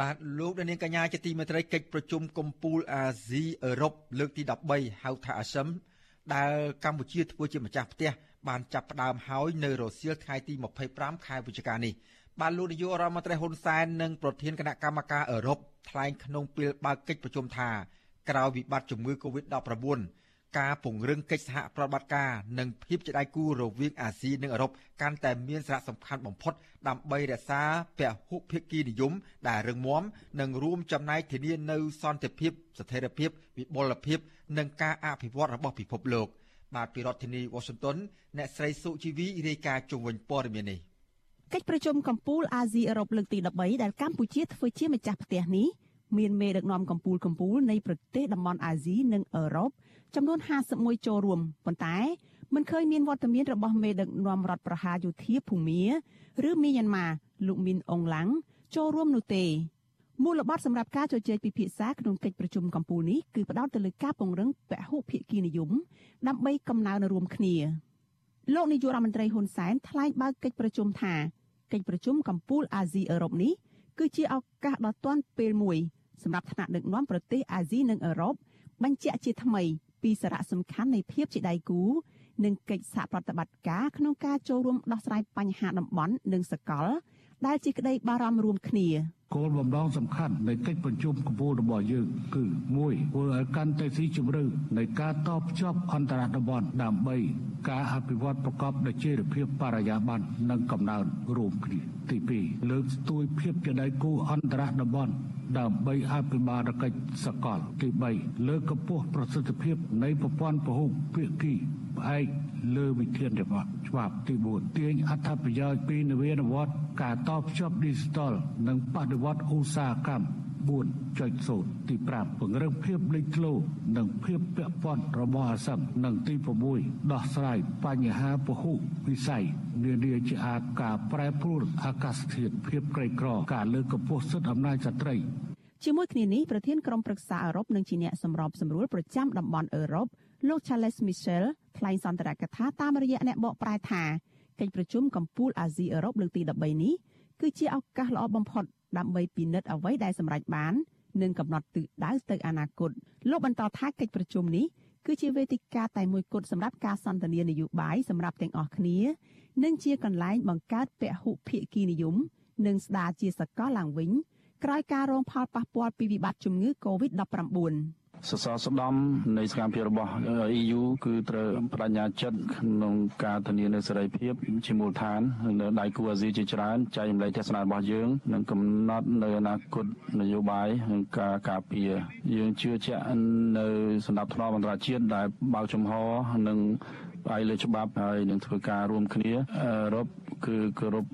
បាទលោកនាងកញ្ញាជាទីមេត្រីកិច្ចប្រជុំកំពូលអាស៊ីអឺរ៉ុបលើកទី13ហៅថាអាស៊ឹមដែលកម្ពុជាធ្វើជាម្ចាស់ផ្ទះបានចាប់ផ្ដើមហើយនៅរសៀលថ្ងៃទី25ខែវិច្ឆិកានេះបានលោកនាយករដ្ឋមន្ត្រីហ៊ុនសែននិងប្រធានគណៈកម្មការអឺរ៉ុបថ្លែងក្នុងពេលបើកកិច្ចប្រជុំថាក្រោយវិបត្តិជំងឺ Covid-19 ការពង្រឹងកិច្ចសហប្រតិបត្តិការនិងភាពជាដៃគូរវាងអាស៊ីនិងអឺរ៉ុបកាន់តែមានសារៈសំខាន់បំផុតដើម្បីរក្សាពហុភាគីនិយមដែលរឹងមាំនិងរួមចំណែកធានានូវសន្តិភាព ស្ថិរភាពវិបុលភាព និងការអភិវឌ្ឍរបស់ពិភពលោក បាទពីរដ្ឋធានី Washington អ្នកស្រីសុជីវីរាយការណ៍ជុំវិញព័ត៌មាននេះកិច្ចប្រជុំកម្ពុជាអាស៊ីអឺរ៉ុបលើកទី13ដែលកម្ពុជាធ្វើជាម្ចាស់ផ្ទះនេះមានមេដឹកនាំកម្ពុជាកម្ពុជានៃប្រទេសតំបន់អាស៊ីនិងអឺរ៉ុប ចំនួន51ចូលរួមប៉ុន្តែមិនឃើញមានវត្តមានរបស់មេដឹកនាំរដ្ឋប្រហារយោធាភូមាឬមីយ៉ាន់ម៉ាលោកមីនអងឡាំងចូលរួមនោះទេមូលបត់សម្រាប់ការជជែកពិភាក្សាក្នុងកិច្ចប្រជុំកម្ពុជានេះគឺផ្ដោតទៅលើការពង្រឹងពហុភាគីនិយមដើម្បីកំណើនរួមគ្នាលោកនាយករដ្ឋមន្ត្រីហ៊ុនសែនថ្លែងបើកកិច្ចប្រជុំថាកិច្ចប្រជុំកម្ពុជាអាស៊ីអឺរ៉ុបនេះគឺជាឱកាសដ៏ទាន់ពេលមួយសម្រាប់ថ្នាក់ដឹកនាំប្រទេសអាស៊ីនិងអឺរ៉ុបបញ្ជាក់ជាថ្មី ពីសារៈសំខាន់នៃភាពជាដៃគូនិងកិច្ចសហប្រតិបត្តិការក្នុងការចូលរួមដោះស្រាយបញ្ហាតំបន់និងសកល ដែលជាក្តីបារម្ភរួមគ្នា គោលបំណងសំខាន់នៃកិច្ចប្រជុំកំពូលរបស់យើងគឺ1ធ្វើឲ្យកាន់តែស៊ីជម្រៅនៃការតបភ្ជាប់អន្តរតំបន់ដើម្បីការអភិវឌ្ឍប្រកបដោយចីរភាពបរិយាបន្ននិងកំណើនរួមគ្នាទី2លើកស្ទួយភាពជាដៃគូអន្តរតំបន់ដើម្បីអភិបាលកិច្ចសកលទី3លើកកម្ពស់ប្រសិទ្ធភាពនៃប្រព័ន្ធពហុភាគី ផ្អែកលើវិធានច្បាប់ទី4ទាញអត្ថប្រយោជន៍ពីនវានុវត្តន៍ការតបភ្ជាប់ Digital និងបដិវត្តឧស្សាហកម្ម4.0ទី5ពង្រឹងភាពលេចធ្លោនិងភាពពាក់ព័ន្ធរបស់អាស៊ាននិងទី6ដោះស្រាយបញ្ហាពហុវិស័យនានាជាអាការប្រែប្រួលអាកាសធាតុភាពក្រីក្រការលើកកម្ពស់សិទ្ធិអំណាចស្ត្រីជាមួយគ្នានេះប្រធានក្រុមប្រឹក្សាអឺរ៉ុបនិងជាអ្នកសម្របសម្រួលប្រចាំតំបន់អឺរ៉ុបលោក Charles Michel ថ្លែងសន្ទរកថាតាមរយៈអ្នកបកប្រែថាកិច្ចប្រជុំកម្ពុជាអាស៊ីអឺរ៉ុបលើកទី13នេះគឺជាឱកាសល្អបំផុតដើម្បីពិនិត្យអ្វីដែលសម្រេចបាននិងកំណត់ទិសដៅទៅអនាគតលោកបន្តថាកិច្ចប្រជុំនេះគឺជាវេទិកាតែមួយគត់សម្រាប់ការសន្ទនានយោបាយសម្រាប់ទាំងអស់គ្នានិងជាកន្លែងបង្កើតពហុភាគីនិយមនិងស្ដារជាសកលឡើងវិញក្រោយការរងផលប៉ះពាល់ពីវិបត្តិជំងឺ Covid-19 សសរស្ដំនៃសកម្មភាពរបស់ EU គឺត្រូវបដិញ្ញាចិត្តក្នុងការធានានូវសេរីភាពជាមូលដ្ឋាននៅដៃគូអាស៊ីជាច្រើនចែករំលែកទស្សនៈរបស់យើងនិងកំណត់នៅអនាគតនយោបាយនិងការការពារយើងជឿជាក់នៅសម្ដាប់ធ្នាប់អន្តរជាតិដែលបើកចំហនិង ផ្អែកលើច្បាប់ហើយនឹងធ្វើការរួមគ្នាអឺរ៉ុបគឺគោរព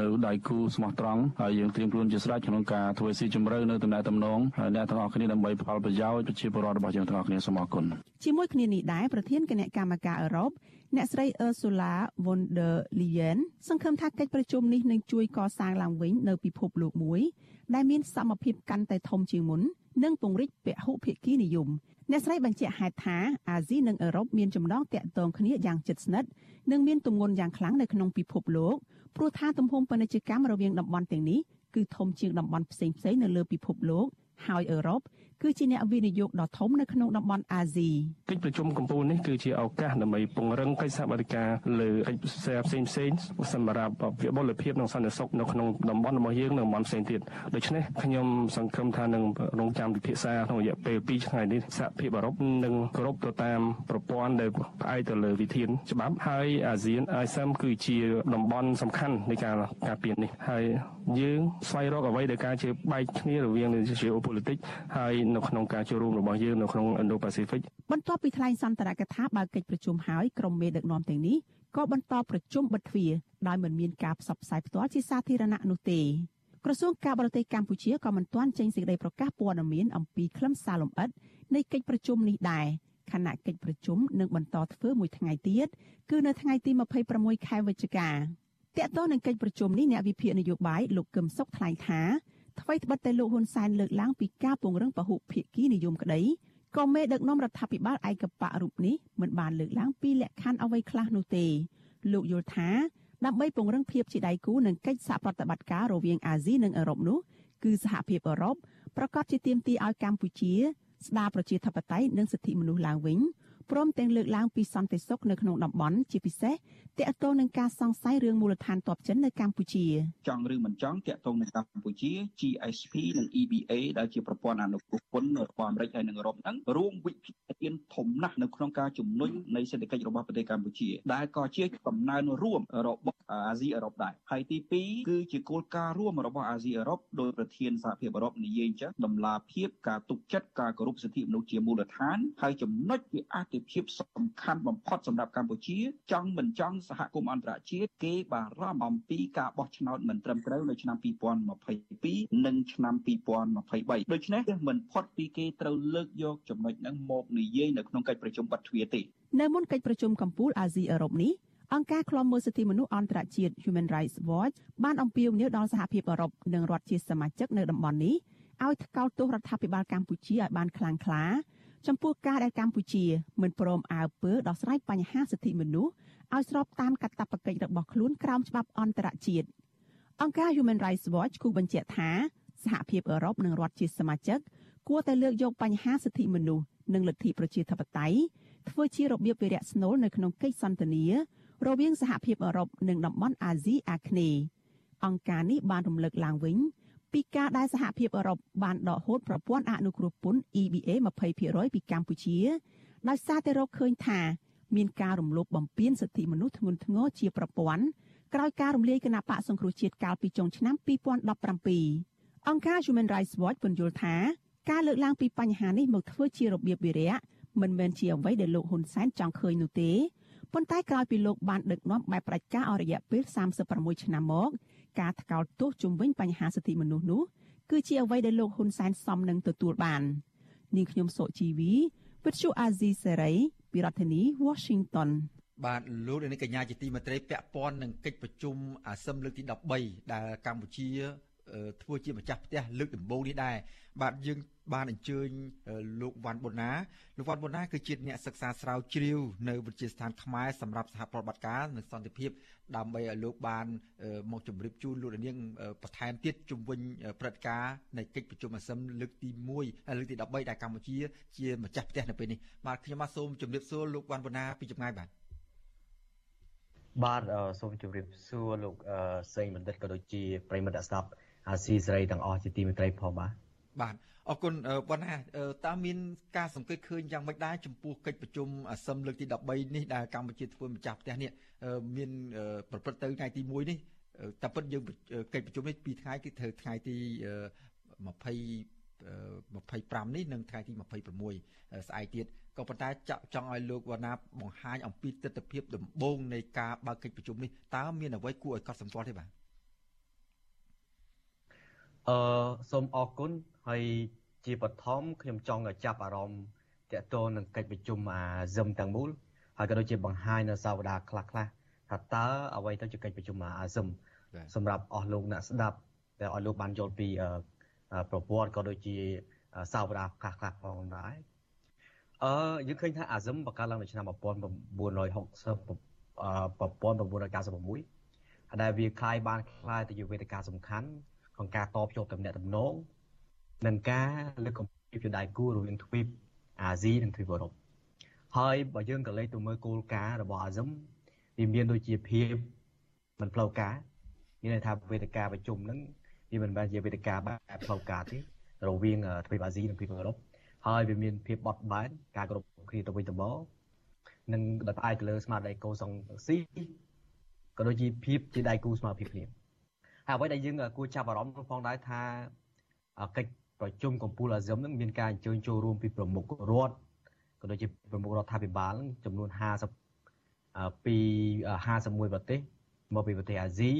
នៅដៃគូស្មោះត្រង់ហើយយើងត្រៀមខ្លួនជាស្រេចក្នុងការធ្វើស៊ីជម្រៅនៅតំណែងតំណងហើយអ្នកទាំងអស់គ្នាដើម្បីផលប្រយោជន៍ប្រជាពលរដ្ឋរបស់យើងទាំងអស់គ្នាសូមអរគុណជាមួយគ្នានេះដែរប្រធានគណៈកម្មការអឺរ៉ុបអ្នកស្រី Ursula von der Leyen សង្ឃឹមថាកិច្ចប្រជុំនេះនឹងជួយកសាងឡើងវិញនៅពិភពលោកមួយដែលមានសមភាពកាន់តែធំជាងមុននិងពង្រីកពហុភាគីនិយម អ្នកស្រីបញ្ជាក់ហេតុថាអាស៊ីនិងអឺរ៉ុបមានចំណងទាក់ទងគ្នាយ៉ាងជិតស្និទ្ធនិងមានទម្ងន់យ៉ាងខ្លាំងនៅក្នុងពិភពលោកព្រោះថាទំហំពាណិជ្ជកម្មរវាងតំបន់ទាំងនេះគឺធំជាងតំបន់ផ្សេងៗនៅលើពិភពលោកហើយអឺរ៉ុប គឺជាអ្នកវិនិយោគដ៏ធំនៅក្នុងតំបន់អាស៊ីកិច្ចប្រជុំកម្ពុជានេះគឺជាឱកាសដើម្បីពង្រឹងកិច្ចសហប្រតិការលើកិច្ចផ្សេងផ្សេងផ្សេងសម្រាប់វិបុលភាពនិងសន្តិសុខនៅក្នុងតំបន់របស់យើងនិងតំបន់ផ្សេងទៀតដូច្នេះខ្ញុំសង្ឃឹមថានឹងរងចាំពិភាក្សាក្នុងរយៈពេល2ថ្ងៃនេះសហភាពអឺរ៉ុបនឹងគោរពទៅតាមប្រព័ន្ធដែលផ្អែកទៅលើវិធានច្បាប់ហើយអាស៊ាន ASEAN គឺជាតំបន់សំខាន់នៃការការពារនេះហើយយើងស្វែងរកអ្វីដែលការជាបែកគ្នារវាង geopolitics ហើយនៅក្នុងការចូលរួមរបស់យើងនៅក្នុង Indo-Pacific បន្ទាប់ពីថ្លែងសន្ទរកថាបើកិច្ចប្រជុំហើយក្រុមមេដឹកនាំទាំងនេះក៏បន្តប្រជុំបិទទ្វារដោយមិនមានការផ្សព្វផ្សាយផ្ទាល់ជាសាធារណៈនោះទេក្រសួងការបរទេសកម្ពុជាក៏មិនទាន់ចេញសេចក្តីប្រកាសព័ត៌មានអំពីខ្លឹមសារលម្អិតនៃកិច្ចប្រជុំនេះដែរខណៈកិច្ចប្រជុំនឹងបន្តធ្វើមួយថ្ងៃទៀតគឺនៅថ្ងៃទី26ខែវិច្ឆិកាតកតទៅនឹងកិច្ចប្រជុំនេះអ្នកវិភាគនយោបាយលោកកឹមសុខថ្លែងថា ថ្មីត្បិតតែលោកហ៊ុនសែនលើកឡើងពីការពង្រឹងពហុភាគីនិយមក្តីក៏មេដឹកនាំរដ្ឋាភិបាលឯកបៈរូបនេះមិនបានលើកឡើងពីលក្ខខណ្ឌអ្វីខ្លះនោះទេលោកយល់ថាដើម្បីពង្រឹងភាពជាដៃគូនិងកិច្ចសហប្រតិបត្តិការរវាងអាស៊ីនិងអឺរ៉ុបនោះគឺសហភាពអឺរ៉ុបប្រកាសជាទាមទារឲ្យកម្ពុជាស្ដារប្រជាធិបតេយ្យនិងសិទ្ធិមនុស្សឡើងវិញ ព្រមទាំងលើកឡើងពីសន្តិសុខនៅក្នុងតំបន់ជាពិសេសទាក់ទងនឹងការសង្ស័យរឿងមូលដ្ឋានទ័ពចិននៅកម្ពុជាចង់ឬមិនចង់ទាក់ទងនឹងកម្ពុជា GSP និង EBA ដែលជាប្រព័ន្ធអនុគ្រោះពន្ធរបស់អាមេរិកហើយនិងអឺរ៉ុបហ្នឹងរួមវិភាគនធំណាស់នៅក្នុងការជំនុញនៃសេដ្ឋកិច្ចរបស់ប្រទេសកម្ពុជាដែលក៏ជាកំណើនរួមរបស់អាស៊ីអឺរ៉ុបដែរហើយទី2គឺជាគោលការណ៍រួមរបស់អាស៊ីអឺរ៉ុបដោយប្រធានសហភាពអឺរ៉ុបនិយាយអញ្ចឹងដំណាភាពការទុកចិត្តការគោរពសិទ្ធិមនុស្សជាមូលដ្ឋានហើយចំណុចវាអាទិភាពសំខាន់បំផុតសម្រាប់កម្ពុជា ចង់មិនចង់សហគមន៍អន្តរជាតិគេបារម្ភអំពីការបោះឆ្នោតមិនត្រឹមត្រូវនៅឆ្នាំ2022និងឆ្នាំ2023ដូច្នេះមិនផុតពីគេត្រូវលើកយកចំណុចហ្នឹងមកនិយាយនៅក្នុងកិច្ចប្រជុំបတ်ទ្វារទេនៅមុនកិច្ចប្រជុំកម្ពុជាអាស៊ីអឺរ៉ុបនេះអង្គការឃ្លាំមើលសិទ្ធិមនុស្សអន្តរជាតិ Human Rights Watch បានអំពាវនាវដល់សហភាពអឺរ៉ុបនិងរដ្ឋជាសមាជិកនៅតំបន់នេះឲ្យថ្កោលទោសរដ្ឋាភិបាលកម្ពុជាឲ្យបានខ្លាំងក្លា ចំពោះការដែលកម្ពុជាមិនព្រមអើពើដោះស្រាយបញ្ហាសិទ្ធិមនុស្សឲ្យស្របតាមកាតព្វកិច្ចរបស់ខ្លួនក្រោមច្បាប់អន្តរជាតិអង្គការ Human Rights Watch គូបញ្ជាក់ថាសហភាពអឺរ៉ុបនិងរដ្ឋជាសមាជិកគួរតែលើកយកបញ្ហាសិទ្ធិមនុស្សនិងលទ្ធិប្រជាធិបតេយ្យធ្វើជារបៀបវិរៈស្នូលនៅក្នុងកិច្ចសន្ទនារវាងសហភាពអឺរ៉ុបនិងតំបន់អាស៊ីអាគ្នេយ៍អង្គការនេះបានរំលឹកឡើងវិញ ពីការដែលសហភាពអឺរ៉ុបបានដកហូតប្រព័ន្ធអនុគ្រោះពន្ធ EBA 20%ពីកម្ពុជាដោយសារតែរកឃើញថាមានការរំលោភបំពានសិទ្ធិមនុស្សធ្ងន់ធ្ងរជាប្រព័ន្ធក្រោយការរំលាយគណៈបកសង្គ្រោះជាតិកាលពីចុងឆ្នាំ2017អង្គការ Human Rights Watch ពន្យល់ថាការលើកឡើងពីបញ្ហានេះមកធ្វើជារបៀបវិរៈមិនមែនជាអ្វីដែលលោកហ៊ុនសែនចង់ឃើញនោះទេប៉ុន្តែក្រោយពីលោកបានដឹកនាំបែបប្រជាការអស់រយៈពេល36ឆ្នាំមក ការថ្កោលទោសជំវិញបញ្ហាសិទ្ធិមនុស្សនោះគឺជាអ្វីដែលលោកហ៊ុនសែនសមនឹងទទួលបាននាងខ្ញុំសុជីវីវិទ្យុអាស៊ីសេរីពីរដ្ឋធានី Washington បាទលោកនាងកញ្ញាជាទីមេត្រីពាក់ព័ន្ធនឹងកិច្ចប្រជុំអាស៊ានលើកទី13ដែលកម្ពុជាធ្វើជាម្ចាស់ផ្ទះលើកដំបូងនេះដែរបាទយើង បានអញ្ជើញលោកវ៉ាន់ប៊ុនណាលោកវ៉ាន់ប៊ុនណាគឺជាអ្នកសិក្សាស្រាវជ្រាវនៅវិទ្យាស្ថានខ្មែរសម្រាប់សហប្រតិបត្តិការនិងសន្តិភាពដើម្បីឲ្យលោកបានមកជម្រាបជូនលោកនាងបន្ថែមទៀតជំវិញព្រឹត្តិការណ៍នៃកិច្ចប្រជុំអាស៊ានលើកទី1លើកទី13ដែលកម្ពុជា ជាម្ចាស់ផ្ទះនៅពេលនេះបាទខ្ញុំបាទសូមជម្រាបសួរលោកវ៉ាន់ប៊ុនណាពីចម្ងាយបាទបាទសូមជម្រាបសួរលោកសេងបណ្ឌិតក៏ដូចជាប្រិមត្តអ្នកស្ដាប់អាស៊ីសេរីទាំងអស់ជាទីមេត្រីផងបាទ បាទអរគុណបណ្ណាតើមានការសង្កេតឃើញយ៉ាងម៉េចដែរចំពោះកិច្ចប្រជុំអាស៊ានលើកទី13នេះដែលកម្ពុជាធ្វើម្ចាស់ផ្ទះនេះមានប្រព្រឹត្តទៅថ្ងៃទី1នេះតែពិតយើងកិច្ចប្រជុំនេះពីថ្ងៃគឺត្រូវថ្ងៃទី20 25នេះនិងថ្ងៃទី26ស្អែកទៀតក៏ប៉ុន្តែចាក់ចង់ឲ្យលោកវណ្ណាបង្ហាញអំពីទស្សនវិជ្ជាដំបូងនៃការបើកកិច្ចប្រជុំនេះតើមានអ្វីគួរឲ្យកត់សម្គាល់ទេបាទអឺសូមអរគុណ ហើយជាបឋមខ្ញុំចង់ចាប់អារម្មណ៍តកតទៅនឹងកិច្ចប្រជុំអាស៊ឹមទាំងមូលហើយក៏ដូចជាបង្ហាញនៅសាវតាខ្លះខ្លះថាតើអ្វីទៅជាកិច្ចប្រជុំអាស៊ឹមសម្រាប់អស់លោកអ្នកស្ដាប់ដែលឲ្យលោកបានយល់ពីប្រព័ន្ធក៏ដូចជាសាវតាខ្លះខ្លះផងដែរអឺយើងឃើញថាអាស៊ឹមបង្កើតឡើងនៅឆ្នាំ1960 1996ដែលវាคล้ายបានคล้ายទៅជាវេទិកាសំខាន់ក្នុងការតបជួបតំណែងតំណង និងការលើកកម្ពស់ជាដៃគូរវាងទ្វីបអាស៊ីនិងទ្វីបអឺរ៉ុបហើយបើយើងក៏លេចទៅមើលគោលការណ៍របស់អាស៊ឹមវាមានដូចជាភាពមិនផ្លូវការមានន័យថាវេទិកាប្រជុំហ្នឹងវាមិនមែនជាវេទិកាបែបផ្លូវការទេរវាងទ្វីបអាស៊ីនិងទ្វីបអឺរ៉ុបហើយវាមានភាពបត់បែនការគ្រប់គ្នាទៅវិញទៅមកនិងដោយផ្អែកទៅលើស្មារតីកោសង្ស៊ីក៏ដូចជាភាពជាដៃគូស្មារតីគ្នាហើយអ្វីដែលយើងគួរចាប់អារម្មណ៍ផងដែរថាកិច្ច ប្រជុំកម្ពុជាអាស៊ាននឹងមានការអញ្ជើញចូលរួមពីប្រមុខរដ្ឋក៏ដូចជាប្រមុខរដ្ឋាភិបាលចំនួន50ពី51ប្រទេសមកពីប្រទេសអាស៊ី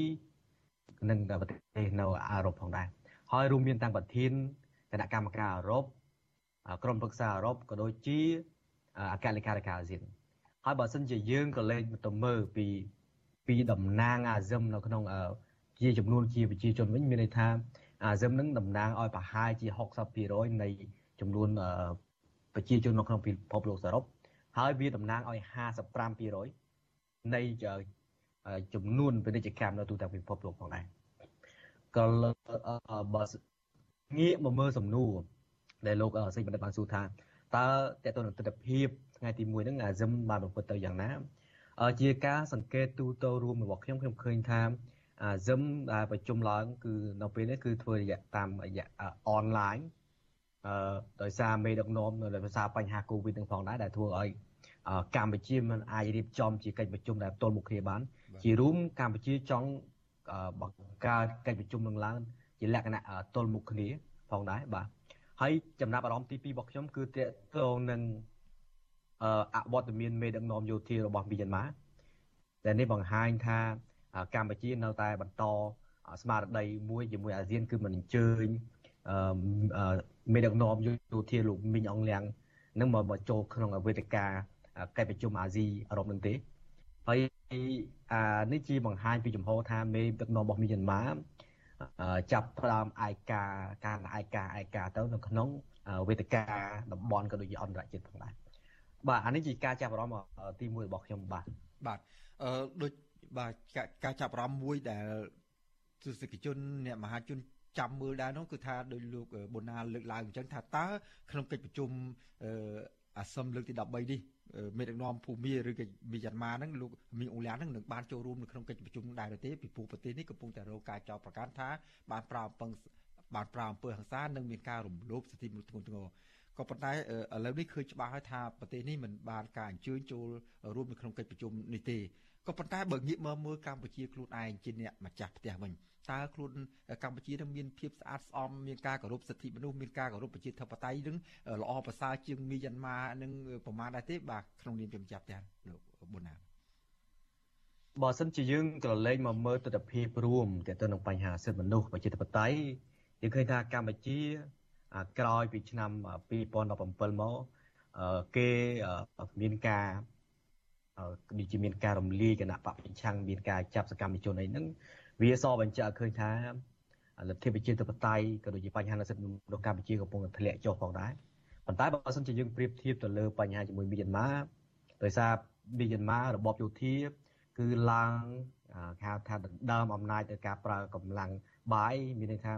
និងប្រទេសនៅអឺរ៉ុបផងដែរហើយរួមមានទាំងប្រធានគណៈកម្មការអឺរ៉ុបក្រុមប្រឹក្សាអឺរ៉ុបក៏ដូចជាអគ្គលេខាធិការអាស៊ានហើយបើសិនជាយើងក៏លេខទៅមើលពីពីតំណាងអាស៊ាននៅក្នុងជាចំនួនជាប្រជាជនវិញមានន័យថា អាស៊ឹមនឹងតំណាងឲ្យប្រហែលជា60%នៃចំនួនប្រជាជននៅក្នុងពិភពលោកសរុបហើយវាតំណាងឲ្យ55%នៃចំនួនពាណិជ្ជកម្មនៅទូទាំងពិភពលោកផងដែរក៏បើងាកមកមើលសំណួរដែលលោកសេចបណ្ឌិតបានសួរថាតើតើតើនឹងទស្សនវិជ្ជាថ្ងៃទី1ហ្នឹងអាស៊ឹមបានប្រព្រឹត្តទៅយ៉ាងណាជាការសង្កេតទូទៅរួមរបស់ខ្ញុំខ្ញុំឃើញថា អាស៊ឹមដែលប្រជុំឡើង គឺនៅពេលនេះគឺធ្វើរយៈតាមរយៈអនឡាញអឺដោយសារមេដឹកនាំនៅដោយសារបញ្ហាកូវីដនឹងផងដែរដែលធ្វើឲ្យកម្ពុជាមិនអាចរៀបចំជាកិច្ចប្រជុំដែលផ្ទាល់មុខគ្នាបាន ជារួមកម្ពុជាចង់បង្កើតកិច្ចប្រជុំនឹងឡើងជាលក្ខណៈទល់មុខគ្នាផងដែរបាទហើយចំណាប់អារម្មណ៍ទី2របស់ខ្ញុំគឺតកតងនឹងអវត្តមានមេដឹកនាំយោធារបស់មីយ៉ាន់ម៉ាដែលនេះបង្ហាញថា កម្ពុជានៅតែបន្តស្មារតីមួយជាមួយអាស៊ានគឺមិនអញ្ជើញមេដឹកនាំយោធាលោកមីងអងលៀងនឹងមកចូលក្នុងវេទិកាកិច្ចប្រជុំអាស៊ីអឺរ៉ុបនឹងទេហើយអានេះជាបង្ហាញពីចំហថាមេដឹកនាំរបស់មីយ៉ាន់ម៉ាចាប់ផ្ដើមឯកាការឯកាឯកាទៅនៅក្នុងវេទិកាតំបន់ក៏ដូចជាអន្តរជាតិផងដែរបាទអានេះជាការចាប់អារម្មណ៍ទី1របស់ខ្ញុំបាទបាទអឺដូច បាទការចាប់អារម្មណ៍មួយដែលទស្សនិកជនអ្នកមហាជនចាំមើលដែរនោះគឺថាដោយលោកប៊ុនណាលើកឡើងអញ្ចឹងថាតើក្នុងកិច្ចប្រជុំអាស៊ានលើកទី13នេះមេដឹកនាំភូមាឬក៏មីយ៉ាន់ម៉ាហ្នឹងលោកមីងអ៊ូលៀនហ្នឹងនឹងបានចូលរួមនៅក្នុងកិច្ចប្រជុំដែរទេពីព្រោះប្រទេសនេះកំពុងតែរងការចោទប្រកាន់ថាបានប្រើអំពើបានប្រើអំពើហិង្សានិងមានការរំលោភសិទ្ធិមនុស្សធ្ងន់ធ្ងរក៏ប៉ុន្តែឥឡូវនេះឃើញច្បាស់ហើយថាប្រទេសនេះមិនបានការអញ្ជើញចូលរួមនៅក្នុងកិច្ចប្រជុំនេះទេ ក៏ប៉ុន្តែបើងាកមើលមើលកម្ពុជាខ្លួនឯងជាអ្នកម្ចាស់ផ្ទះវិញតើខ្លួនកម្ពុជានឹងមានភាពស្អាតស្អំមានការគោរពសិទ្ធិមនុស្សមានការគោរពប្រជាធិបតេយ្យនឹងល្អប្រសើរជាងមីយ៉ាន់ម៉ានឹងប្រមាណដែរទេបាទក្នុងនាមជាម្ចាស់ផ្ទះលោកប៊ុនណាបើសិនជាយើងក្រឡេកមកមើលទស្សនវិជ្ជារួមទាក់ទងនឹងបញ្ហាសិទ្ធិមនុស្សប្រជាធិបតេយ្យយើងឃើញថាកម្ពុជាក្រោយពីឆ្នាំ2017មកគេមានការ ដូចជាមានការរំលាយគណៈបព្វប្រឆាំងមានការចាប់សកម្មជនអីហ្នឹងវាសបញ្ជាក់ឃើញថាលទ្ធិប្រជាធិបតេយ្យក៏ដូចជាបញ្ហាសិទ្ធិមនុស្សកម្ពុជាកំពុងតែធ្លាក់ចុះផងដែរប៉ុន្តែបើសិនជាយើងប្រៀបធៀបទៅលើបញ្ហាជាមួយមីយ៉ាន់ម៉ាដោយសារមីយ៉ាន់ម៉ារបបយោធាគឺឡើងគេហៅថាដណ្ដើមអំណាចទៅការប្រើកម្លាំងបាយមានន័យថា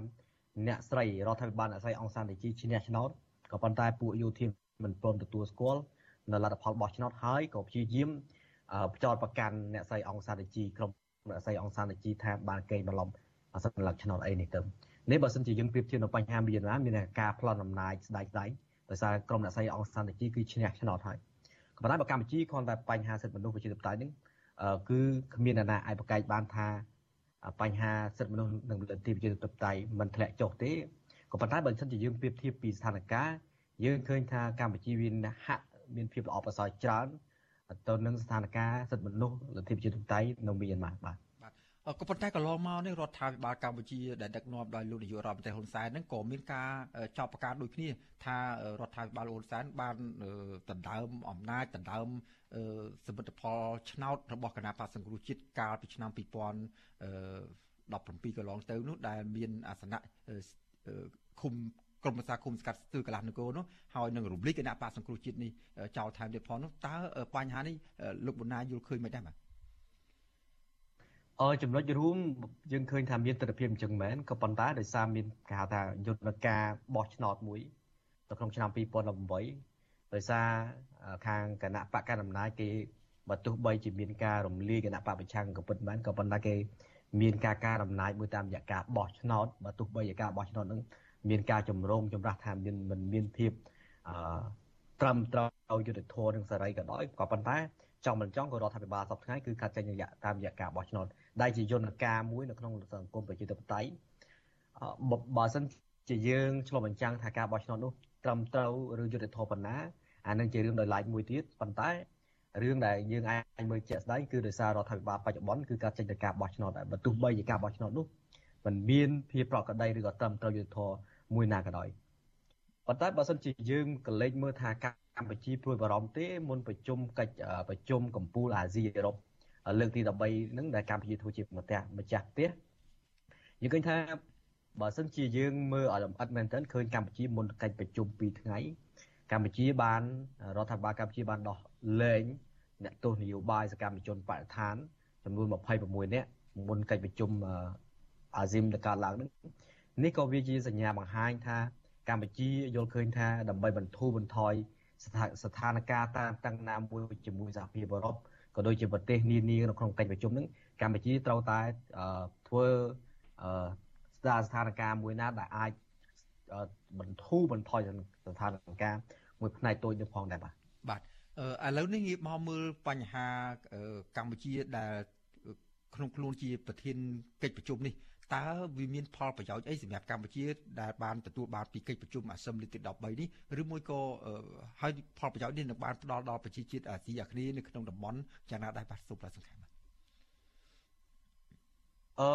អ្នកស្រីរដ្ឋាភិបាលអ្នកស្រីអង្សានតេជីឈ្នះឆ្នោតក៏ប៉ុន្តែពួកយោធាមិនព្រមទទួលស្គាល់ នៅលទ្ធផលបោះឆ្នោតហើយក៏ព្យាយាមចោតប្រកាន់អ្នកស្រីអង្សានតេជីក្រុមអ្នកស្រីអង្សានតេជីថាបានកេងបន្លំសញ្ញាឆ្នោតអីនេះទៅនេះបើសិនជាយើងប្រៀបធៀបនៅបញ្ហាមីយ៉ាន់ម៉ាមានការប្លន់អំណាចស្ដាយស្ដាយដោយសារក្រុមអ្នកស្រីអង្សានតេជីគឺឈ្នះឆ្នោតហើយក៏ប៉ុន្តែបើកម្ពុជាគ្រាន់តែបញ្ហាសិទ្ធិមនុស្សប្រជាធិបតេយ្យនេះគឺគ្មានអ្នកណាអាចប្រកែកបានថាបញ្ហាសិទ្ធិមនុស្សនិងលទ្ធិប្រជាធិបតេយ្យមិនធ្លាក់ចុះទេក៏ប៉ុន្តែបើសិនជាយើងប្រៀបធៀបពីស្ថានភាពយើងឃើញថាកម្ពុជាមានហាក់ មានភាពល្អប្រសើរច្រើនទៅនឹងស្ថានភាពសិទ្ធិមនុស្សលទ្ធិប្រជាធិបតេយ្យនៅមីយ៉ាន់ម៉ាបាទក៏ប៉ុន្តែកន្លងមកនេះរដ្ឋាភិបាលកម្ពុជាដែលដឹកនាំដោយលោកនាយករដ្ឋមន្ត្រីហ៊ុនសែនហ្នឹងក៏មានការចោទប្រកាន់ដូចគ្នាថារដ្ឋាភិបាលហ៊ុនសែនបានដណ្ដើមអំណាចដណ្ដើមសមិទ្ធផលឆ្នោតរបស់គណៈបក្សសង្គ្រោះជាតិកាលពីឆ្នាំ2017កន្លងទៅនោះដែលមានអាសនៈឃុំ ក្រុមប្រឹក្សាគុំស្កាត់ស្ទើរកន្លះនគរនោះហើយនឹងរំលីកគណៈបកសង្គ្រោះជាតិនេះចោលថែមទៀតផងនោះតើបញ្ហានេះលោកបណ្ណាយល់ឃើញមិនដែរបាទអឺចំណុចរួមយើងឃើញថាមានទស្សនវិជ្ជាអញ្ចឹងមែនក៏ប៉ុន្តែដោយសារមានគេហៅថាយន្តការបោះឆ្នោតមួយនៅក្នុងឆ្នាំ2018ដោយសារខាងគណៈបកកណ្ដាលអំណាចគេបើទោះបីជាមានការរំលាយគណៈបកប្រឆាំងក៏ពិតមែនក៏ប៉ុន្តែគេមានការការអំណាចមួយតាមរយៈការបោះឆ្នោតបើទោះបីជាការបោះឆ្នោតនឹង មានការចម្រូងចម្រាសថាមានមិនមានភាពអឺត្រឹមត្រូវយុទ្ធធម៌និងសេរីក៏ដោយក៏ប៉ុន្តែចង់មិនចង់ក៏រដ្ឋាភិបាលសពថ្ងៃគឺកាត់ចេញរយៈតាមរយៈការបោះឆ្នោតដែលជាយន្តការមួយនៅក្នុងសង្គមប្រជាធិបតេយ្យបើសិនជាយើងឆ្លុះបញ្ចាំងថាការបោះឆ្នោតនោះត្រឹមត្រូវឬយុត្តិធម៌ប៉ុណ្ណាអានឹងជារឿងដោយឡែកមួយទៀតប៉ុន្តែរឿងដែលយើងអាចមើលជាក់ស្ដែងគឺដោយសាររដ្ឋាភិបាលបច្ចុប្បន្នគឺការចេញទៅការបោះឆ្នោតដែរបើទោះបីជាការបោះឆ្នោតនោះมันមានភាពប្រក្រតីឬក៏ត្រឹមត្រូវយុត្តិធម៌ មួយណាក៏ដោយប៉ុន្តែបើសិនជាយើងកលេចមើលថាកម្ពុជាព្រួយបារម្ភទេមុនប្រជុំកិច្ចប្រជុំកម្ពុជាអាស៊ីអឺរ៉ុបលើកទី13ហ្នឹងដែលកម្ពុជាធ្វើជាម្ចាស់ម្ចាស់ផ្ទះយើងឃើញថាបើសិនជាយើងមើលឲ្យលម្អិតមែនទែនឃើញកម្ពុជាមុនកិច្ចប្រជុំ2ថ្ងៃកម្ពុជាបានរដ្ឋាភិបាលកម្ពុជាបានដោះលែងអ្នកទោសនយោបាយសកម្មជនបរិស្ថានចំនួន26នាក់មុនកិច្ចប្រជុំអាស៊ានដែលកើតឡើងនេះ នេះក៏វាជាសញ្ញាបង្ហាញថាកម្ពុជាយល់ឃើញថាដើម្បីបន្ធូរបន្ថយស្ថានភាពតាមតាំងណាមួយជាមួយសហភាពអឺរ៉ុបក៏ដូចជាប្រទេសនានានៅក្នុងកិច្ចប្រជុំហ្នឹងកម្ពុជាត្រូវតែធ្វើស្ដារស្ថានភាពមួយណាដែលអាចបន្ធូរបន្ថយស្ថានភាពមួយផ្នែកតូចនេះផងដែរបាទបាទឥឡូវនេះងាកមកមើលបញ្ហាកម្ពុជាដែលក្នុងខ្លួនជាប្រធានកិច្ចប្រជុំនេះ តើវាមានផលប្រយោជន៍អីសម្រាប់កម្ពុជាដែលបានទទួលបានពីកិច្ចប្រជុំអាស៊ានលើកទី13នេះឬមួយក៏ហើយផលប្រយោជន៍នេះនឹងបានផ្ដល់ដល់ប្រជាជាតិអាស៊ីអាគ្នេយ៍នៅក្នុងតំបន់យ៉ាងណាដែរបាទសូមប្រសង្ខេបអឺ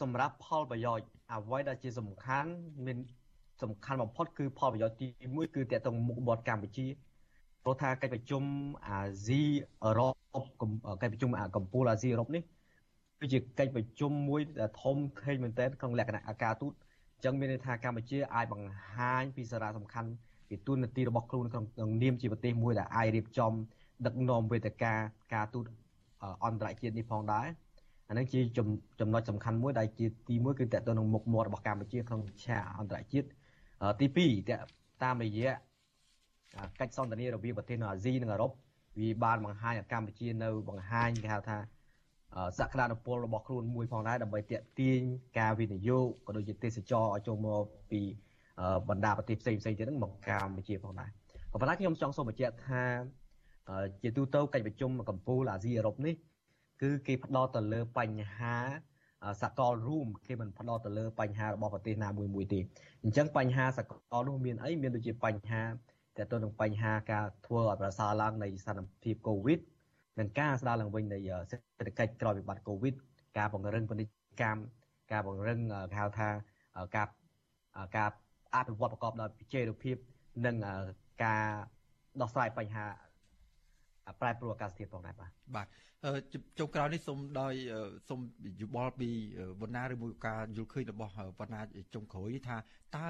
សម្រាប់ផលប្រយោជន៍អ្វីដែលជាសំខាន់មានសំខាន់បំផុតគឺផលប្រយោជន៍ទី1គឺតកតងមុខមាត់កម្ពុជាព្រោះថាកិច្ចប្រជុំអាស៊ីអឺរ៉ុបកិច្ចប្រជុំកម្ពុជាអាស៊ីអឺរ៉ុបនេះ គឺជាកិច្ចប្រជុំមួយដែលធំធេងមែនទែនក្នុងលក្ខណៈអាការទូតអញ្ចឹងមានន័យថាកម្ពុជាអាចបង្ហាញពីសារៈសំខាន់ពីទូនាទីរបស់ខ្លួនក្នុងនាមជាប្រទេសមួយដែលអាចរៀបចំដឹកនាំវេទិកាការទូតអន្តរជាតិនេះផងដែរអានឹងជាចំណុចសំខាន់មួយដែលជាទី1គឺតទៅនឹងមុខមាត់របស់កម្ពុជាក្នុងឆាកអន្តរជាតិទី2តាមរយៈកិច្ចសន្ទនារវាងប្រទេសនៅអាស៊ីនិងអឺរ៉ុបវាបានបង្ហាញឲ្យកម្ពុជានៅបង្ហាញគេហៅថា សក្តានុពលរបស់ខ្លួនមួយផងដែរដើម្បីទាក់ទាញការវិនិយោគក៏ដូចជាទេសចរឲ្យចូលមកពីបណ្ដាប្រទេសផ្សេងផ្សេងទៀតហ្នឹងមកកម្ពុជាផងដែរក៏ប៉ុន្តែខ្ញុំចង់សូមបញ្ជាក់ថាជាទូទៅកិច្ចប្រជុំកម្ពុជាអាស៊ីអឺរ៉ុបនេះគឺគេផ្ដោតទៅលើបញ្ហាសកលរួមគេមិនផ្ដោតទៅលើបញ្ហារបស់ប្រទេសណាមួយមួយទេអញ្ចឹងបញ្ហាសកលនោះមានអីមានដូចជាបញ្ហាតើទៅនឹងបញ្ហាការធ្វើឲ្យប្រសើរឡើងនៃស្ថានភាពកូវីដ និងការស្ដារឡើងវិញនៃសេដ្ឋកិច្ចក្រោយវិបត្តិកូវីដការពង្រឹងពាណិជ្ជកម្មការពង្រឹងគេហៅថាការការអភិវឌ្ឍប្រកបដោយវិជ្ជាភាពនិងការដោះស្រាយបញ្ហា ប្រែប្រួលអាកាសធាតុផងដែរបាទបាទចុងក្រោយនេះសូមដោយសូមយោបល់ពីវណ្ណាឬមួយការយល់ឃើញរបស់វណ្ណាចុងក្រោយថាតើ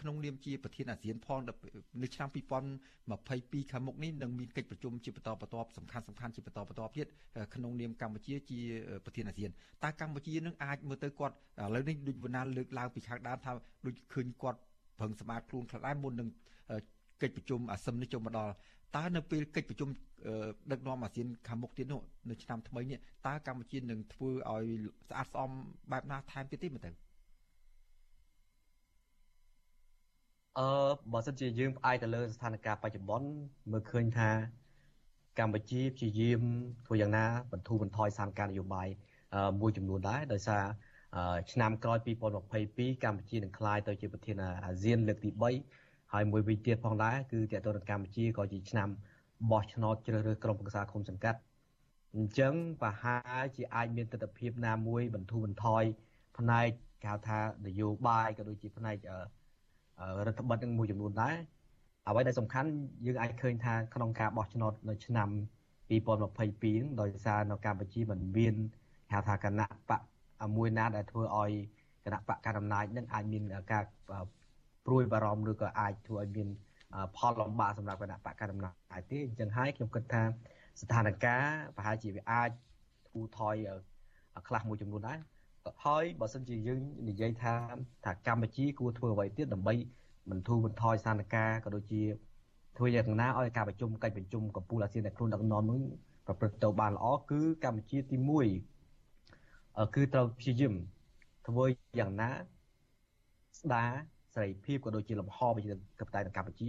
ក្នុងនាមជាប្រធានអាស៊ានផងនៅឆ្នាំ2022ខាងមុខនេះនឹងមានកិច្ចប្រជុំជាបន្តបន្ទាប់សំខាន់សំខាន់ជាបន្តបន្ទាប់ទៀតក្នុងនាមកម្ពុជាជាប្រធានអាស៊ានតើកម្ពុជានឹងអាចមើលទៅគាត់ឥឡូវនេះដូចវណ្ណាលើកឡើងពីខាងដើមថាដូចឃើញគាត់ប្រឹងសម្អាតខ្លួនខ្លះដែរមុននឹងកិច្ចប្រជុំអាស៊ាននេះចូលមកដល់ តើនៅពេលកិច្ចប្រជុំដឹកនាំអាស៊ានខាងមុខទៀតនោះនៅឆ្នាំថ្មីនេះតើកម្ពុជានឹងធ្វើឲ្យស្អាតស្អំបែបណាថែមទៀតទេមើលទៅអឺបើសិនជាយើងផ្អែកទៅលើស្ថានភាពបច្ចុប្បន្នមើលឃើញថាកម្ពុជាព្យាយាមធ្វើយ៉ាងណាបន្ធូរបន្ថយស្ថានភាពនយោបាយមួយចំនួនដែរដោយសារឆ្នាំក្រោយ2022កម្ពុជានឹងក្លាយទៅជាប្រធានអាស៊ានលើកទី3 ហើយមួយវិញទៀតផងដែរគឺតើតើកម្ពុជាក៏ជាឆ្នាំបោះឆ្នោតជ្រើសរើសក្រុមប្រឹក្សាឃុំសង្កាត់អញ្ចឹងប្រហែលជាអាចមានទស្សនវិជ្ជាណាមួយបន្ធូរបន្ថយផ្នែកគេហៅថានយោបាយក៏ដូចជាផ្នែករដ្ឋបတ်នឹងមួយចំនួនដែរអ្វីដែលសំខាន់យើងអាចឃើញថាក្នុងការបោះឆ្នោតនៅឆ្នាំ2022ដោយសារនៅកម្ពុជាមិនមានហៅថាគណៈបកមួយណាដែលធ្វើឲ្យគណៈបកកណ្ដាលអំណាចនឹងអាចមានការ ព្រួយបារម្ភឬក៏អាចធ្វើឲ្យមានផលលំបាកសម្រាប់គណៈបកកណ្ដាលអំណាចទេអញ្ចឹងហើយខ្ញុំគិតថាស្ថានភាពប្រហែលជាវាអាចធូរថយខ្លះមួយចំនួនដែរហើយបើសិនជាយើងនិយាយថាថាកម្ពុជាគួរធ្វើអ្វីទៀតដើម្បីបន្ធូរបន្ថយស្ថានភាពក៏ដូចជាធ្វើយ៉ាងណាឲ្យការប្រជុំកិច្ចប្រជុំកម្ពុជាអាស៊ានដែលខ្លួនដឹកនាំនឹងប្រព្រឹត្តទៅបានល្អគឺកម្ពុជាទី1គឺត្រូវព្យាយាមធ្វើយ៉ាងណាស្ដារ សេរីភាពក៏ដូចជាលំហប្រជាធិបតេយ្យនៅកម្ពុជា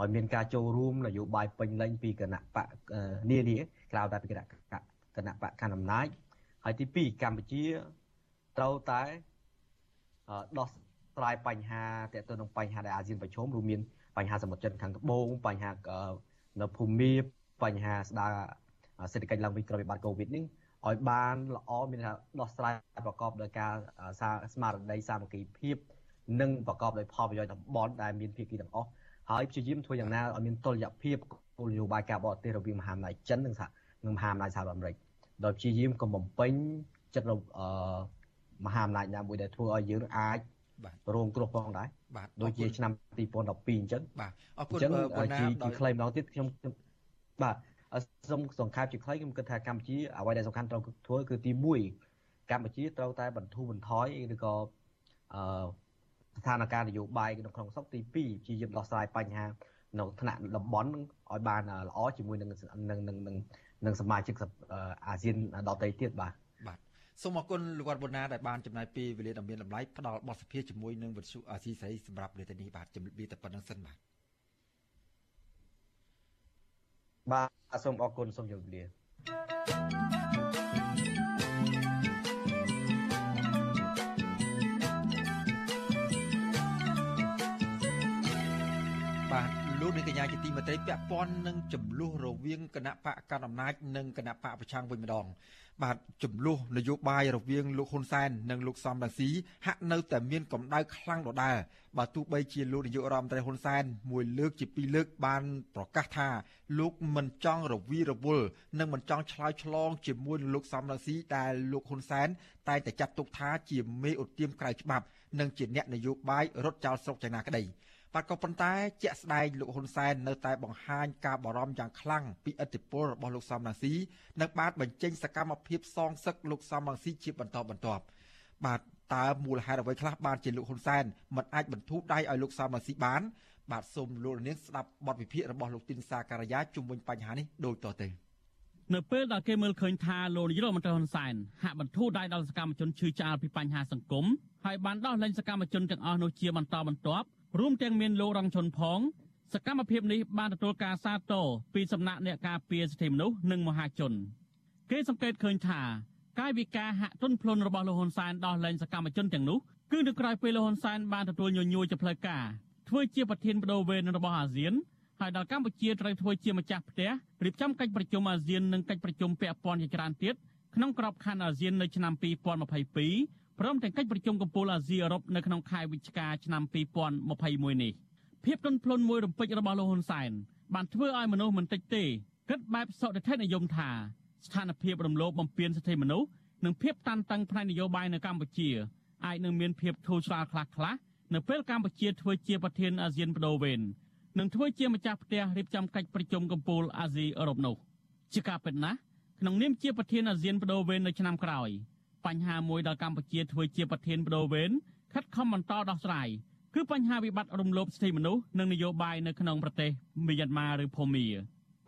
ឲ្យមានការចូលរួមនយោបាយពេញលេញពីគណៈបកនានាក្រៅតែពីគណៈគណៈបកកណ្ដាលអំណាចហើយទី2កម្ពុជាត្រូវតែដោះស្រាយបញ្ហាទាក់ទងនឹងបញ្ហាដែលអាស៊ានប្រឈមរួមមានបញ្ហាសមុទ្រចិនខាងត្បូងបញ្ហានៅភូមិបញ្ហាស្ដារសេដ្ឋកិច្ចឡើងវិញក្រោយវិបត្តិកូវីដនេះឲ្យបានល្អមានថាដោះស្រាយប្រកបដោយការស្មារតីសាមគ្គីភាព និងប្រកបដោយផលប្រយោជន៍តំបន់ដែលមានភាគីទាំងអស់ហើយព្យាយាមធ្វើយ៉ាងណាឲ្យមានតុល្យភាពគោលនយោបាយការបរទេសរវាងមហាអំណាចចិននិងសហនិងមហាអំណាចសហរដ្ឋអាមេរិកដោយព្យាយាមកុំបំពេញចិត្តអឺមហាអំណាចណាមួយដែលធ្វើឲ្យយើងអាចរងគ្រោះផងដែរបាទដូចជាឆ្នាំ2012អញ្ចឹងបាទអរគុណអញ្ចឹងបងណាជាដោយជា claim ម្ដងទៀតខ្ញុំខ្ញុំបាទអឺសូមសង្ខេបជាខ្លីខ្ញុំគិតថាកម្ពុជាអ្វីដែលសំខាន់ត្រូវធ្វើគឺទី1កម្ពុជាត្រូវតែបន្ធូរបន្ថយឬក៏អឺ ស្ថានភាពនយោបាយនៅក្នុងស្រុកទី2ព្យាយាមដោះស្រាយបញ្ហានៅថ្នាក់តំបន់នឹងឲ្យបានល្អជាមួយនឹងនឹងនឹងនឹងនឹងសមាជិកសភអឺអាស៊ានដទៃទៀតបាទបាទសូមអរគុណលោកវត្តប៊ុនណាដែលបានចំណាយពេលវេលាដ៏មានតម្លៃផ្ដល់បទសភាជាមួយនឹងវិទ្យុអាស៊ីសេរីសម្រាប់លើកនេះបាទជំរាបលាតែប៉ុណ្្នឹងសិនបាទបាទសូមអរគុណសូមជម្រាបលា លោកនាងកញ្ញាជាទីមេត្រីពាក់ព័ន្ធនឹងចំនួនរវាងគណៈបកកណ្ដាលអំណាចនិងគណៈបកប្រឆាំងវិញម្ដងបាទចំនួននយោបាយរវាងលោកហ៊ុនសែននិងលោកសំរងស៊ីហាក់នៅតែមានកម្ដៅខ្លាំងដដែលបាទទោះបីជាលោកនាយករដ្ឋមន្ត្រីហ៊ុនសែនមួយលើកជាពីរលើកបានប្រកាសថាលោកមិនចង់រវីរវល់និងមិនចង់ឆ្លើយឆ្លងជាមួយនឹងលោកសំរងស៊ីដែលលោកហ៊ុនសែនតែងតែចាត់ទុកថាជាមេឧទាមក្រៅច្បាប់និងជាអ្នកនយោបាយរត់ចោលស្រុកចៃណាក្តី បាទក៏ប៉ុន្តែជាក់ស្ដែងលោកហ៊ុនសែននៅតែបង្ហាញការបារម្ភយ៉ាងខ្លាំងពីឥទ្ធិពលរបស់លោកសំរងស៊ីនិងបានបញ្ចេញសកម្មភាពសងសឹកលោកសំរងស៊ីជាបន្តបន្ទាប់បាទតើមូលហេតុអ្វីខ្លះបានជាលោកហ៊ុនសែនមិនអាចបន្ធូរដៃឲ្យលោកសំរងស៊ីបាន បាទសូមលោកនាងស្ដាប់បទវិភាគរបស់លោកទីនសាការីយ៉ាជុំវិញបញ្ហានេះដូចតទៅនៅពេលដែលគេមើលឃើញថាលោកនាយករដ្ឋមន្ត្រីហ៊ុនសែនហាក់បន្ធូរដៃដល់សកម្មជនឈឺឆ្អាលពីបញ្ហាសង្គមហើយបានដោះលែងសកម្មជនទាំងអស់នោះជាបន្តបន្ទាប់រួមទាំងមានលោករងឈុនផង សកម្មភាពនេះបានទទួលការសាទរពីសំណាក់អ្នកការពារសិទ្ធិមនុស្សនិងមហាជន គេសង្កេតឃើញថាកាយវិការហាក់ទន់ភ្លន់របស់លោកហ៊ុនសែនដោះលែងសកម្មជនទាំងនោះគឺនៅក្រៅពេលលោកហ៊ុនសែនបានទទួលញញួរជាផ្លូវការធ្វើជាប្រធានបដូវវេនរបស់អាស៊ានហើយដល់កម្ពុជាត្រូវធ្វើជាម្ចាស់ផ្ទះរៀបចំកិច្ចប្រជុំអាស៊ាននិងកិច្ចប្រជុំពាក់ព័ន្ធជាច្រើនទៀតក្នុងក្របខ័ណ្ឌអាស៊ាននៅឆ្នាំ2022 ព្រមទាំងកិច្ចប្រជុំកំពូលអាស៊ីអឺរ៉ុបនៅក្នុងខែវិច្ឆិកាឆ្នាំ2021នេះភាពទន់ភ្លន់មួយរំពេចរបស់លោកហ៊ុនសែនបានធ្វើឲ្យមនុស្សមិនតិចទេគិតបែបសុតិធិនិយមថាស្ថានភាពរំលោភបំពានសិទ្ធិមនុស្សនិងភាពតានតឹងផ្នែកនយោបាយនៅកម្ពុជាអាចនឹងមានភាពធូរស្រាលខ្លះៗនៅពេលកម្ពុជាធ្វើជាប្រធានអាស៊ានបដូវវេននិងធ្វើជាម្ចាស់ផ្ទះរៀបចំកិច្ចប្រជុំកំពូលអាស៊ីអឺរ៉ុបនោះជាការពិតណាស់ក្នុងនាមជាប្រធានអាស៊ានបដូវវេននៅឆ្នាំក្រោយ បញ្ហាមួយដល់កម្ពុជាធ្វើជាប្រធានបដូវវេនខិតខំបន្តដោះស្រាយគឺបញ្ហាវិបត្តិរំលោភសិទ្ធិមនុស្សនិងនយោបាយនៅក្នុងប្រទេសមីយ៉ាន់ម៉ាឬភូមា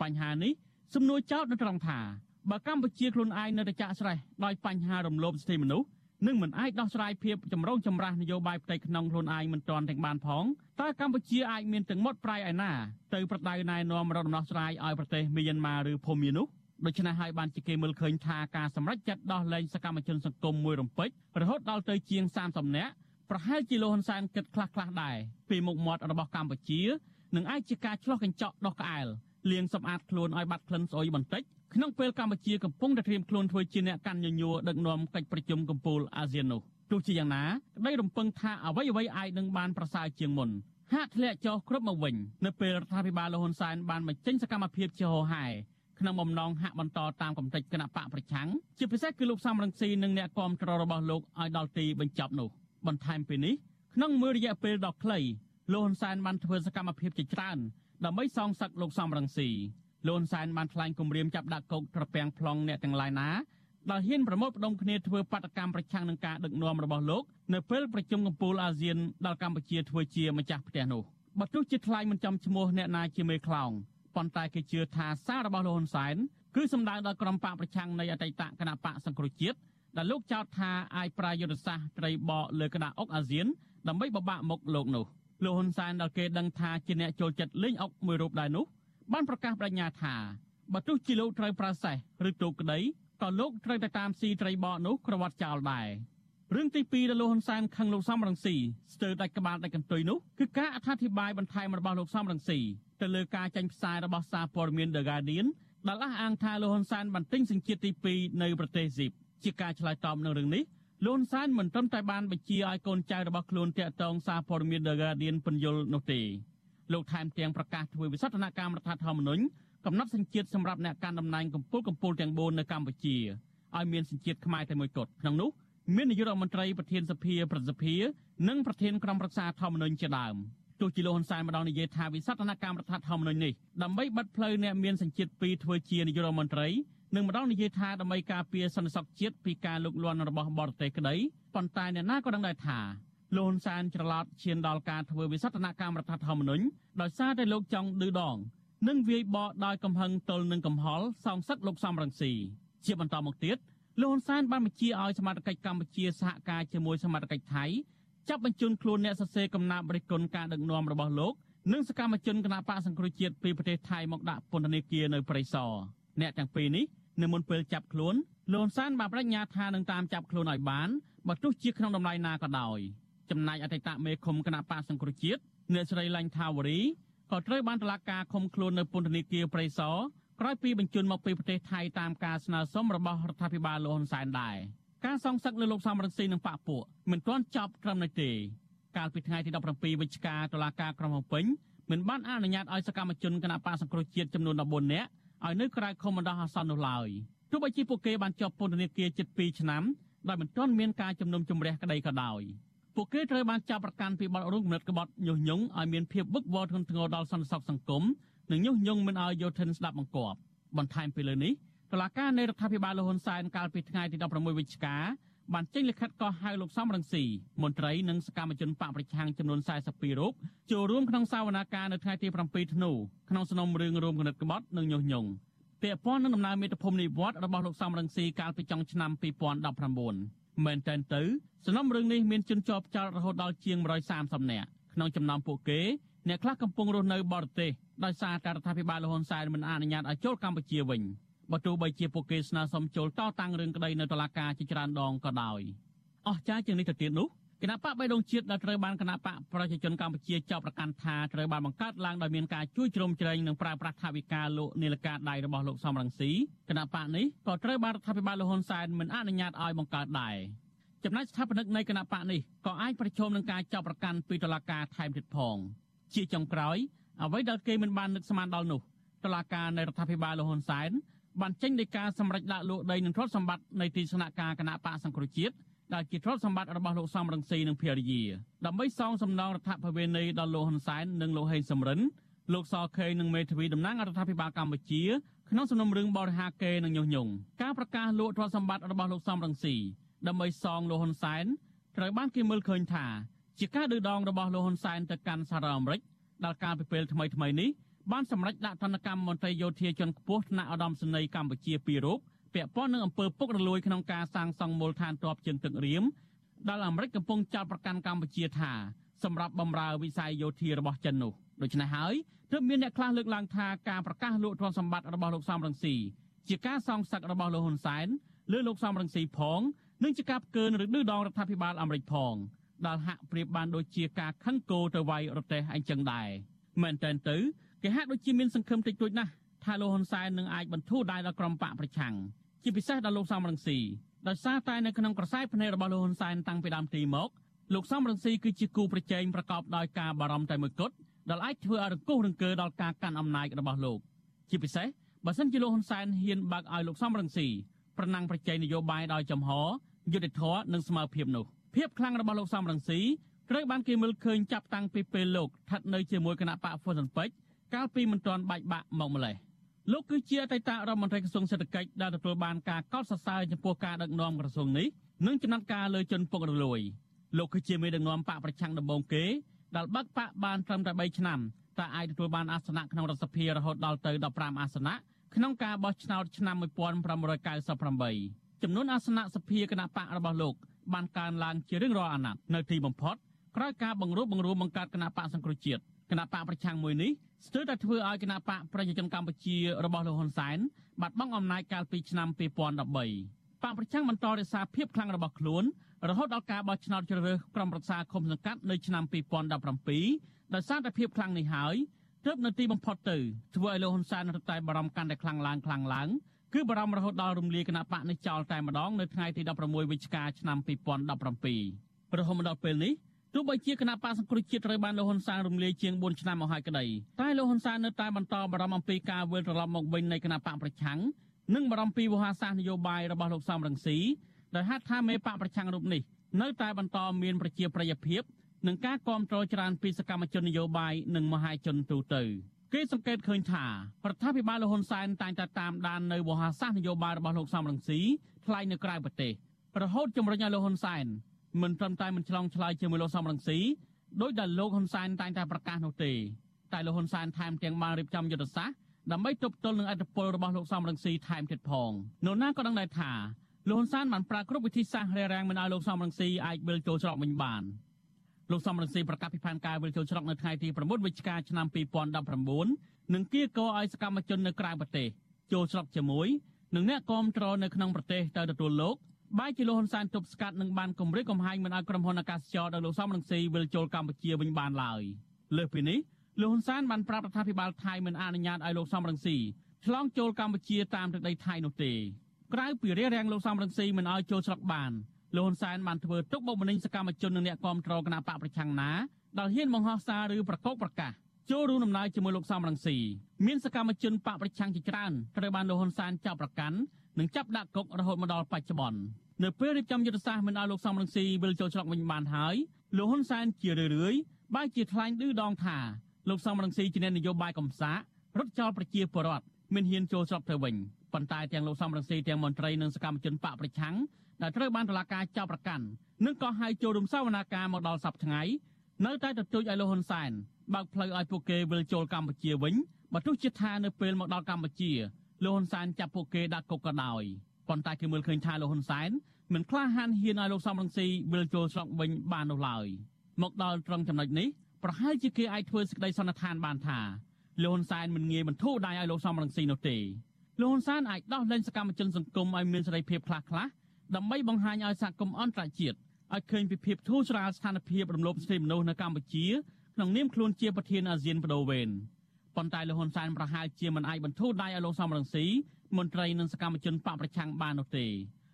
បញ្ហានេះសំណួរចោទនៅត្រង់ថាបើកម្ពុជាខ្លួនឯងនៅតែចាក់ស្រេះដោយបញ្ហារំលោភសិទ្ធិមនុស្សនឹងមិនអាចដោះស្រាយភាពចម្រូងចម្រាសនយោបាយផ្ទៃក្នុងខ្លួនឯងមិនទាន់ទាំងបានផងតើកម្ពុជាអាចមានទាំងមុតប្រៃឯណាទៅប្រដៅណែនាំរកដំណោះស្រាយឲ្យប្រទេសមីយ៉ាន់ម៉ាឬភូមានោះ ដូច្នេះហើយបានជាគេមើលឃើញថាការសម្រេចចិត្តដោះលែងសកម្មជនសង្គមមួយរំពេចរហូតដល់ទៅជាង30នាក់ប្រហែលជាលោកហ៊ុនសែនគិតខ្លះៗដែរពីមុខមាត់របស់កម្ពុជានឹងអាចជាការឆ្លោះកញ្ចក់ដោះក្អែលលាងសម្អាតខ្លួនឲ្យបាត់ក្លិនស្អុយបន្តិចក្នុងពេលកម្ពុជាកំពុងតែត្រៀមខ្លួនធ្វើជាអ្នកកាន់ញញួរដឹកនាំកិច្ចប្រជុំកំពូលអាស៊ាននោះទោះជាយ៉ាងណាក្តីរំពឹងថាអ្វីអ្វីអាចនឹងបានប្រសើរជាងមុនហាក់ធ្លាក់ចុះគ្រប់មកវិញនៅពេលរដ្ឋាភិបាលលោកហ៊ុនសែនបានបញ្ចេញសកម្មភាពជាហោហែ ក្នុងបំណងហាក់បន្តតាមកំតិចគណៈបកប្រឆាំងជាពិសេសគឺលោកសំរងស៊ីនិងអ្នកគាំទ្ររបស់លោកឲ្យដល់ទីបញ្ចប់នោះបន្ថែមពីនេះក្នុងមួយរយៈពេលដ៏ខ្លីលោកហ៊ុនសែនបានធ្វើសកម្មភាពជាច្រើនដើម្បីសងសឹកលោកសំរងស៊ីលោកហ៊ុនសែនបានថ្លែងគម្រាមចាប់ដាក់គុកត្រពាំង plong អ្នកទាំងឡាយណាដែលហ៊ានប្រមូលផ្ដុំគ្នាធ្វើបាតកម្មប្រឆាំងនឹងការដឹកនាំរបស់លោកនៅពេលប្រជុំកំពូលអាស៊ានដល់កម្ពុជាធ្វើជាម្ចាស់ផ្ទះនោះបើទោះជាថ្លែងមិនចំឈ្មោះអ្នកណាជាមេខ្លោង ប៉ុន្តែគេជឿថាសាររបស់លោកហ៊ុនសែនគឺសម្ដៅដល់ក្រុមបកប្រឆាំងនៃអតីតគណៈបកសង្គ្រោះជាតិដែលលោកចោទថាអាចប្រាយុទ្ធសាស្ត្រត្រីបកលើក្តារអុកអាស៊ានដើម្បីបបាក់មុខលោកនោះលោកហ៊ុនសែនដែលគេដឹងថាជាអ្នកចូលចិត្តលេងអុកមួយរូបដែរនោះបានប្រកាសបដិញ្ញាថាបើទោះជាលោកត្រូវប្រើសេះឬទូកក្តីក៏លោកត្រូវតែតាមស៊ីត្រីបកនោះក្រវត្តចោលដែររឿងទី2ដែលលោកហ៊ុនសែនខឹងលោកសំរងស៊ីស្ទើរដាច់ក្បាលដាច់កន្ទុយនោះគឺការអត្ថាធិប្បាយបន្ថែមរបស់លោកសំរងស៊ី ទៅលើការចាញ់ផ្សាយរបស់សារព័ត៌មាន The Guardian ដែលអះអាងថាលោកហ៊ុនសែនបានទិញសញ្ជាតិទី2នៅប្រទេសស៊ីបជាការឆ្លើយតបនឹងរឿងនេះលោកហ៊ុនសែនមិនត្រឹមតែបានបញ្ជាឲ្យកូនចៅរបស់ខ្លួនតាក់ទងសារព័ត៌មាន The Guardian ពន្យល់នោះទេលោកថែមទាំងប្រកាសធ្វើវិសោធនកម្មរដ្ឋធម្មនុញ្ញកំណត់សញ្ជាតិសម្រាប់អ្នកកាន់តំណែងកម្ពុជាកម្ពុជាទាំង4នៅកម្ពុជាឲ្យមានសញ្ជាតិខ្មែរតែមួយគត់ក្នុងនោះមាននាយករដ្ឋមន្ត្រីប្រធានសភាប្រសិទ្ធិនិងប្រធានក្រុមប្រឹក្សាធម្មនុញ្ញជាដើម ទោះជាលោកហ៊ុនសែនម្ដងនិយាយថាវិសោធនកម្មរដ្ឋធម្មនុញ្ញនេះដើម្បីបិទផ្លូវអ្នកមានសញ្ជាតិពីរធ្វើជានាយករដ្ឋមន្ត្រីនិងម្ដងនិយាយថាដើម្បីការពារសន្តិសុខជាតិពីការលុកលន់របស់បរទេសក្តីប៉ុន្តែអ្នកណាក៏ដឹងដែរថាលោកហ៊ុនសែនច្រឡោតឈានដល់ការធ្វើវិសោធនកម្មរដ្ឋធម្មនុញ្ញដោយសារតែលោកចង់ឌឺដង និងវាយបកដោយកំហឹងទល់នឹងកំហល់សងសឹកលោកសំរងស៊ីជាបន្តមកទៀតលោកហ៊ុនសែនបានបញ្ជាឲ្យសមាជិកកម្ពុជាសហការជាមួយសមាជិកថៃ ចាប់បញ្ជូនខ្លួនអ្នកសរសេរកំណាព្យរិះគន់ការដឹកនាំរបស់លោកនិងសកម្មជនគណបកសង្គ្រោះជាតិពីប្រទេសថៃមកដាក់ពន្ធនាគារនៅព្រៃសរអ្នកទាំងពីរនេះនៅមុនពេលចាប់ខ្លួនលោកហ៊ុនសែនបានបដិញ្ញាថានឹងតាមចាប់ខ្លួនឲ្យបានបើទោះជាក្នុងតម្លៃណាក៏ដោយចំណែកអតីតមេឃុំគណបកសង្គ្រោះជាតិអ្នកស្រីឡាញ់ថាវរីក៏ត្រូវបានតុលាការឃុំខ្លួននៅពន្ធនាគារព្រៃសរក្រោយពីបញ្ជូនមកពីប្រទេសថៃតាមការស្នើសុំរបស់រដ្ឋាភិបាលលោកហ៊ុនសែនដែរ ការសងសឹកលើលោកសំរងស៊ីនិងបកពួកមិនទាន់ចប់ត្រឹមនេះទេកាលពីថ្ងៃទី17វិច្ឆិកាតុលាការក្រុងភ្នំពេញមិនបានអនុញ្ញាតឲ្យសកម្មជនគណបកសង្គ្រោះជាតិចំនួន14នាក់ឲ្យនៅក្រៅខុំបណ្ដោះអាសន្ននោះឡើយទោះបីជាពួកគេបានជាប់ពន្ធនាគារជិត2ឆ្នាំដោយមិនទាន់មានការជំនុំជម្រះក្តីក៏ដោយពួកគេត្រូវបានចាប់ប្រកាន់ពីបទរួមគំនិតក្បត់ញុះញង់ឲ្យមានភាពវឹកវរធ្ងន់ធ្ងរដល់សន្តិសុខសង្គមនិងញុះញង់មិនឲ្យយោធិនស្ដាប់បង្គាប់បន្ថែមពីលើនេះ តុលាការនៃរដ្ឋាភិបាលលហ៊ុនសែនកាលពីថ្ងៃទី16វិច្ឆិកាបានចេញលិខិតកោះហៅលោកសំរងស៊ីមន្ត្រីនិងសកម្មជនបកប្រឆាំងចំនួន42រូបចូលរួមក្នុងសវនាការនៅថ្ងៃទី7ធ្នូក្នុងសំណុំរឿងរួមគណិតក្បត់និងញុះញង់ពាក់ព័ន្ធនឹងដំណើរមេត្តាភូមិនិវត្តរបស់លោកសំរងស៊ីកាលពីចុងឆ្នាំ2019មែនតើទៅសំណុំរឿងនេះមានជនជាប់ចោតរហូតដល់ជាង130នាក់ក្នុងចំណោមពួកគេអ្នកខ្លះកំពុងរស់នៅបរទេសដោយសារតែរដ្ឋាភិបាលលហ៊ុនសែនមិនអនុញ្ញាតឲ្យចូលកម្ពុជាវិញ បើទោះបីជាពួកគេស្នើសុំចូលតតាំងរឿងក្តីនៅតុលាការជាច្រើនដងក៏ដោយអស់ចាជាងនេះទៅទៀតនោះគណៈបកបៃដងជាតិដែលត្រូវបានគណៈបកប្រជាជនកម្ពុជាចោទប្រកាន់ថាត្រូវបានបង្កើតឡើងដោយមានការជួយជ្រោមជ្រែងនិងប្រើប្រាស់ថវិកាលោកនីលការដៃរបស់លោកសំរងស៊ីគណៈបកនេះក៏ត្រូវបានរដ្ឋាភិបាលលហ៊ុនសែនមិនអនុញ្ញាតឲ្យបង្កើតដែរចំណែកស្ថាបនិកនៃគណៈបកនេះក៏អាចប្រឈមនឹងការចោទប្រកាន់ពីតុលាការថែមទៀតផងជាចុងក្រោយអ្វីដែលគេមិនបាននឹកស្មានដល់នោះតុលាការនៃរដ្ឋាភិបាលលហ៊ុនសែន បានចេញដោយការសម្រេចដាក់លោកដីនិងទ្រព្យសម្បត្តិនៃទីស្នាក់ការគណៈបកសង្គ្រោះជាតិដែលជាទ្រព្យសម្បត្តិរបស់លោកសំរងស៊ីនិងភរិយាដើម្បីសងសំណងរដ្ឋភវេនីដល់លោកហ៊ុនសែននិងលោកហេងសំរិនលោកសខេងនិងមេធាវីតំណាងរដ្ឋាភិបាលកម្ពុជាក្នុងសំណុំរឿងបរិហាកេនិងញុះញង់ការប្រកាសលោកទ្រព្យសម្បត្តិរបស់លោកសំរងស៊ីដើម្បីសងលោកហ៊ុនសែនត្រូវបានគេមើលឃើញថាជាការឌឺដងរបស់លោកហ៊ុនសែនទៅកាន់សហរដ្ឋអាមេរិកដែលកាលពីពេលថ្មីថ្មីនេះ បានសម្រេចដាក់ទណ្ឌកម្មមន្ត្រីយោធាជាន់ខ្ពស់ថ្នាក់ឧត្តមសេនីយ៍កម្ពុជាពីររូបពាក់ព័ន្ធនឹងអំពើពុករលួយក្នុងការសាងសង់មូលដ្ឋានទ័ពជើងទឹករៀមដែលអាមេរិកកំពុងចោទប្រកាន់កម្ពុជាថាសម្រាប់បំរើវិស័យយោធារបស់ចិននោះដូច្នេះហើយទើបមានអ្នកខ្លះលើកឡើងថាការប្រកាសលោកទ្រព្យសម្បត្តិរបស់លោកសំរងស៊ីជាការសងសឹករបស់លោកហ៊ុនសែនលើលោកសំរងស៊ីផងនិងជាការផ្កើនឬឌឺដងរដ្ឋាភិបាលអាមេរិកផងដែលហាក់ប្រៀបបានដូចជាការខឹងគោទៅវាយរទេះអញ្ចឹងដែរមែនតើទៅ គេហាក់ដូចជាមានសង្ឃឹមតិចតួចណាស់ថាលោកហ៊ុនសែននឹងអាចបន្ធូរដៃដល់ក្រុមបកប្រឆាំងជាពិសេសដល់លោកសំរងស៊ីដោយសារតែនៅក្នុងក្រសែភ្នែករបស់លោកហ៊ុនសែនតាំងពីដើមទីមកលោកសំរងស៊ីគឺជាគូប្រជែងប្រកបដោយការបារម្ភតែមួយគត់ដែលអាចធ្វើឲ្យរង្គោះរង្គើដល់ការកាន់អំណាចរបស់លោកជាពិសេសបើសិនជាលោកហ៊ុនសែនហ៊ានបើកឲ្យលោកសំរងស៊ីប្រណាំងប្រជែងនយោបាយដោយចំហយុត្តិធម៌និងស្មើភាពនោះភាពខ្លាំងរបស់លោកសំរងស៊ីត្រូវបានគេមើលឃើញចាប់តាំងពីពេលលោកស្ថិតនៅជាមួយគណៈបកហ្វុនសិនពេជ្រ កាលពីមិនទាន់បែកបាក់មកម្លេះលោកគឺជាអតីតរដ្ឋមន្ត្រីក្រសួងសេដ្ឋកិច្ចដែលទទួលបានការកោតសរសើរចំពោះការដឹកនាំក្រសួងនេះនិងចំណាត់ការលើជនពុករលួយលោកគឺជាមេដឹកនាំបកប្រឆាំងដំបូងគេដែលបាក់បកបានត្រឹមតែ3ឆ្នាំតែអាចទទួលបានអាសនៈក្នុងរដ្ឋសភារហូតដល់ទៅ15អាសនៈក្នុងការបោះឆ្នោតឆ្នាំ1998ចំនួនអាសនៈសភាគណៈបករបស់លោកបានកើនឡើងជារៀងរាល់អាណត្តិនៅទីបំផុតក្រោយការបង្រួបបង្រួមបង្កើតគណៈបកសង្គ្រោះជាតិគណៈបកប្រឆាំងមួយនេះ ស្ទើរតែធ្វើឲ្យគណៈបកប្រជាជនកម្ពុជារបស់លោកហ៊ុនសែនបាត់បង់អំណាចកាលពីឆ្នាំ2013បកប្រឆាំងបន្តរក្សាភាពខ្លាំងរបស់ខ្លួនរហូតដល់ការបោះឆ្នោតជ្រើសរើសក្រុមប្រឹក្សាឃុំសង្កាត់នៅឆ្នាំ2017ដោយសារតែភាពខ្លាំងនេះហើយទើបនៅទីបំផុតទៅធ្វើឲ្យលោកហ៊ុនសែនរត់តែបារម្ភកាន់តែខ្លាំងឡើងខ្លាំងឡើងគឺបារម្ភរហូតដល់រំលាយគណៈបកនេះចោលតែម្ដងនៅថ្ងៃទី16វិច្ឆិកាឆ្នាំ2017រហូតមកដល់ពេលនេះ ទោះបីជាគណៈបកសង្គ្រោះជាតិត្រូវបានលោកហ៊ុនសែនរំលាយជាង4ឆ្នាំមកហើយក្តីតែលោកហ៊ុនសែននៅតែបន្តបារម្ភអំពីការវិលត្រឡប់មកវិញនៃគណៈបកប្រឆាំងនិងបារម្ភពីវោហារសាស្ត្រនយោបាយរបស់លោកសំរងស៊ីដោយហេតុថាមេបកប្រឆាំងរូបនេះនៅតែបន្តមានប្រជាប្រិយភាពនិងការគ្រប់គ្រងច្រើនពីសកម្មជននយោបាយនិងមហាជនទូទៅគេសង្កេតឃើញថារដ្ឋាភិបាលលហ៊ុនសែនតែងតែតាមដាននៅវោហារសាស្ត្រនយោបាយរបស់លោកសំរងស៊ីថ្លែងនៅក្រៅប្រទេសរហូតជំរុញឲ្យលោកហ៊ុនសែន មិនត្រឹមតែមិនឆ្លងឆ្លើយជាមួយលោកសំរងស៊ីដោយដែលលោកហ៊ុនសែនតែងតែប្រកាសនោះទេតែលោកហ៊ុនសែនថែមទាំងបានរៀបចំយុទ្ធសាស្ត្រដើម្បីទប់ទល់នឹងអធិបុលរបស់លោកសំរងស៊ីថែមទៀតផងនោះណាក៏ដឹងដែរថាលោកហ៊ុនសែនបានប្រើគ្រប់វិធីសាស្ត្ររារាំងមិនឲ្យលោកសំរងស៊ីអាចវិលចូលច្រកវិញបានលោកសំរងស៊ីប្រកាសពីផែនការវិលចូលច្រកនៅថ្ងៃទី9វិច្ឆិកាឆ្នាំ2019និងគៀកោឲ្យសកម្មជននៅក្រៅប្រទេសចូលច្រកជាមួយនឹងអ្នកគាំទ្រនៅក្នុងប្រទេសទៅទទួលលោក បាយជាលោកហ៊ុនសែនទប់ស្កាត់និងបានគម្រិតកំហែងមិនឲ្យក្រុមហ៊ុនអាកាសចរដល់លោកសំរងស៊ីវិលចូលកម្ពុជាវិញបានឡើយលើសពីនេះលោកហ៊ុនសែនបានប្រាប់រដ្ឋាភិបាលថៃមិនអនុញ្ញាតឲ្យលោកសំរងស៊ីឆ្លងចូលកម្ពុជាតាមទឹកដីថៃនោះទេក្រៅពីរារាំងលោកសំរងស៊ីមិនឲ្យចូលស្រុកបានលោកហ៊ុនសែនបានធ្វើទុកបុកម្នេញសកម្មជននិងអ្នកគាំទ្រគណៈបកប្រឆាំងណាដែលហ៊ានបង្ហោះសារឬប្រកោកប្រកាសចូលរួមដំណើរជាមួយលោកសំរងស៊ីមានសកម្មជនបកប្រឆាំងជាច្រើនត្រូវបានលោកហ៊ុនសែនចាប់ប្រកាន់ និងចាប់ដាក់គុករហូតមកដល់បច្ចុប្បន្ននៅពេលរៀបចំយុទ្ធសាស្ត្រមិនឲ្យលោកសំរងស៊ីវិលចូលច្រកវិញបានហើយលោកហ៊ុនសែនជារឿយៗបែរជាថ្លែងឌឺដងថាលោកសំរងស៊ីជាអ្នកនយោបាយកំសាករត់ចោលប្រជាពលរដ្ឋមិនហ៊ានចូលស្រុកទៅវិញប៉ុន្តែទាំងលោកសំរងស៊ីទាំងមន្ត្រីនិងសកម្មជនបកប្រឆាំងដែលត្រូវបានតុលាការចាប់ប្រកាន់និងក៏ហៅចូលរំសាវនាការមកដល់សប្តាហ៍ថ្ងៃនៅតែទទូចឲ្យលោកហ៊ុនសែនបើកផ្លូវឲ្យពួកគេវិលចូលកម្ពុជាវិញបើទោះជាថានៅពេលមកដល់កម្ពុជា លោកហ៊ុនសែនចាប់ពួកគេដាក់គុកក៏ដោយប៉ុន្តែគេមើលឃើញថាលោកហ៊ុនសែនមិនក្លាហានហ៊ានឲ្យលោកសំរងស៊ីវិលចូលស្រុកវិញបាននោះឡើយមកដល់ត្រង់ចំណុចនេះប្រហែលជាគេអាចធ្វើសេចក្តីសន្និដ្ឋានបានថាលោកហ៊ុនសែនមិនងាយបន្ធូរដៃឲ្យលោកសំរងស៊ីនោះទេលោកហ៊ុនសែនអាចដោះលែងសកម្មជនសង្គមឲ្យមានសេរីភាពខ្លះខ្លះដើម្បីបង្ហាញឲ្យសហគមន៍អន្តរជាតិឲ្យឃើញពីភាពធូរស្រាលស្ថានភាពរំលោភសិទ្ធិមនុស្សនៅកម្ពុជាក្នុងនាមខ្លួនជាប្រធានអាស៊ានបដូវវេន ប៉ុន្តែលោកហ៊ុនសែនប្រហែលជាមិនអាចបន្ធូរដៃឲ្យលោកសំរងស៊ីមន្ត្រីនិងសកម្មជនបកប្រឆាំងបាននោះទេ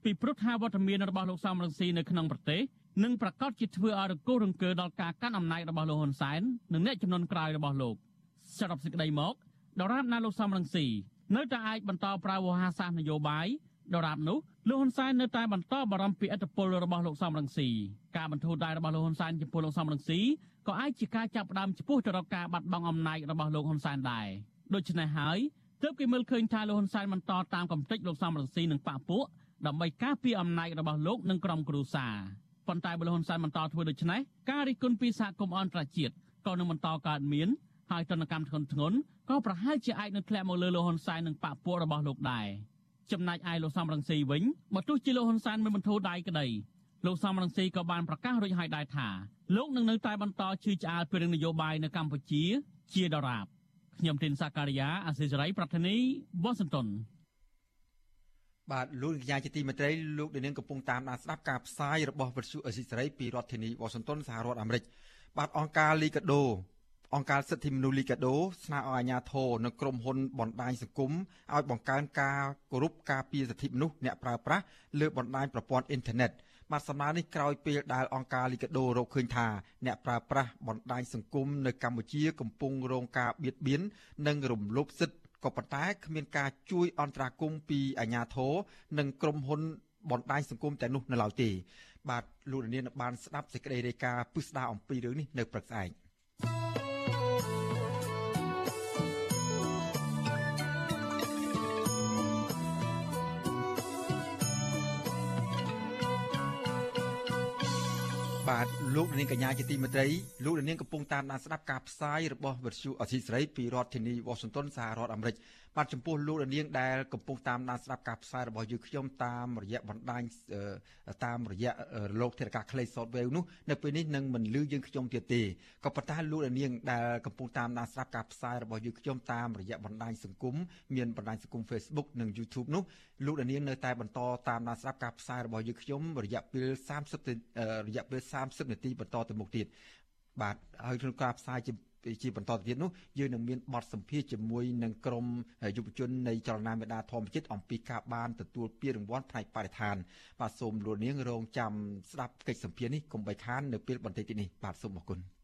ពីព្រោះថាវត្តមានរបស់លោកសំរងស៊ីនៅក្នុងប្រទេសនឹងប្រកាសជាធ្វើឲ្យរង្គោះរង្គើដល់ការកាន់អំណាចរបស់លោកហ៊ុនសែននិងអ្នកចំនួនក្រោយរបស់លោកសរុបសេចក្តីមកដរាបណាលោកសំរងស៊ីនៅតែអាចបន្តប្រើវោហារសាស្ត្រនយោបាយដរាបនោះលោកហ៊ុនសែននៅតែបន្តបារម្ភពីឥទ្ធិពលរបស់លោកសំរងស៊ីការបន្ធូរដៃរបស់លោកហ៊ុនសែនចំពោះលោកសំរងស៊ី ក៏អាចជាការចាប់ផ្ដើមចំពោះទៅរកការបាត់បង់អំណាចរបស់លោកហ៊ុនសែនដែរដូច្នេះហើយទើបគេមើលឃើញថាលោកហ៊ុនសែនបន្តតាមកំតិចលោកសំរងស៊ីនិងបពពួកដើម្បីការពារអំណាចរបស់លោកនិងក្រុមគ្រួសារប៉ុន្តែបើលោកហ៊ុនសែនបន្តធ្វើដូច្នេះការរិះគន់ពីសហគមន៍អន្តរជាតិក៏នឹងបន្តកើតមានហើយទណ្ឌកម្មធ្ងន់ធ្ងរក៏ប្រហែលជាអាចនឹងធ្លាក់មកលើលោកហ៊ុនសែននិងបកពួករបស់លោកដែរចំណែកឯលោកសំរងស៊ីវិញបើទោះជាលោកហ៊ុនសែនមិនបន្ធូរដៃក្តី លោកសំរងស៊ីក៏បានប្រកាសរួចហើយដែរថាលោកនឹងនៅតែបន្តជឿឆ្អាលពីរឿងនយោបាយនៅកម្ពុជា ជាដរាបខ្ញុំទីនសាការីយ៉ាអសិសរីប្រធានីវ៉ាស៊ីនតោនបាទលោកកញ្ញាជាទីមេត្រីលោកនាងកំពុងតាមដានស្ដាប់ការផ្សាយរបស់វិទ្យុអសិសរីពីរដ្ឋធានីវ៉ាស៊ីនតោនសហរដ្ឋអាមេរិកបាទអង្គការលីកាដូអង្គការសិទ្ធិមនុស្សលីកាដូស្នើឲ្យអាជ្ញាធរនិងក្រុមហ៊ុនបណ្ដាញសង្គមឲ្យបង្កើនការគោរពការពារសិទ្ធិមនុស្សអ្នកប្រើប្រាស់លើបណ្ដាញប្រព័ន្ធអ៊ីនធឺណិត បាទសំណើនេះក្រោយពេលដែលអង្គការលីកាដូរកឃើញថាអ្នកប្រើប្រាស់បណ្ដាញសង្គមនៅកម្ពុជាកំពុងរងការបៀតបៀននិងរំលោភសិទ្ធិក៏ប៉ុន្តែគ្មានការជួយអន្តរាគមន៍ពីអាជ្ញាធរនិងក្រុមហ៊ុនបណ្ដាញសង្គមតែនោះនៅឡើយទេ បាទលោកនាងបានស្ដាប់សេចក្តីរាយការណ៍ពិស្ដារអំពីរឿងនេះនៅព្រឹកស្អែក លោកនាងកញ្ញាជាទីមេត្រីលោកនាងកំពុងតាមដានស្ដាប់ការផ្សាយរបស់វិទ្យុអសីស្រីពីរដ្ឋធានី Washington សហរដ្ឋអាមេរិក បាទចំពោះលោកនាងដែលកំពុងតាមដានស្ដាប់ការផ្សាយរបស់យើងខ្ញុំតាមរយៈបណ្ដាញតាមរយៈលោកធារកាខ្លី software នោះនៅពេលនេះនឹងមិនលឺយើងខ្ញុំទៀតទេក៏ប៉ុន្តែលោកនាងដែលកំពុងតាមដានស្ដាប់ការផ្សាយរបស់យើងខ្ញុំតាមរយៈបណ្ដាញសង្គមមានបណ្ដាញសង្គម Facebook និង YouTube នោះលោកនាងនៅតែបន្តតាមដានស្ដាប់ការផ្សាយរបស់យើងខ្ញុំរយៈពេល30រយៈពេល30នាទីបន្តទៅមុខទៀតបាទហើយក្នុងការផ្សាយជា ជាបន្តទៅទៀតនោះយើងនឹងមានបទសម្ភាសជាមួយនឹងក្រុមយុវជននៃចលនាមេដាធម្មជាតិអំពីការបានទទួលពានរង្វាន់ផ្នែកបរិស្ថានបាទសូមលោកនាងរងចាំស្ដាប់កិច្ចសម្ភាសនេះកុំបីខាននៅពេលបន្តិចទៀតនេះបាទសូមអរគុណ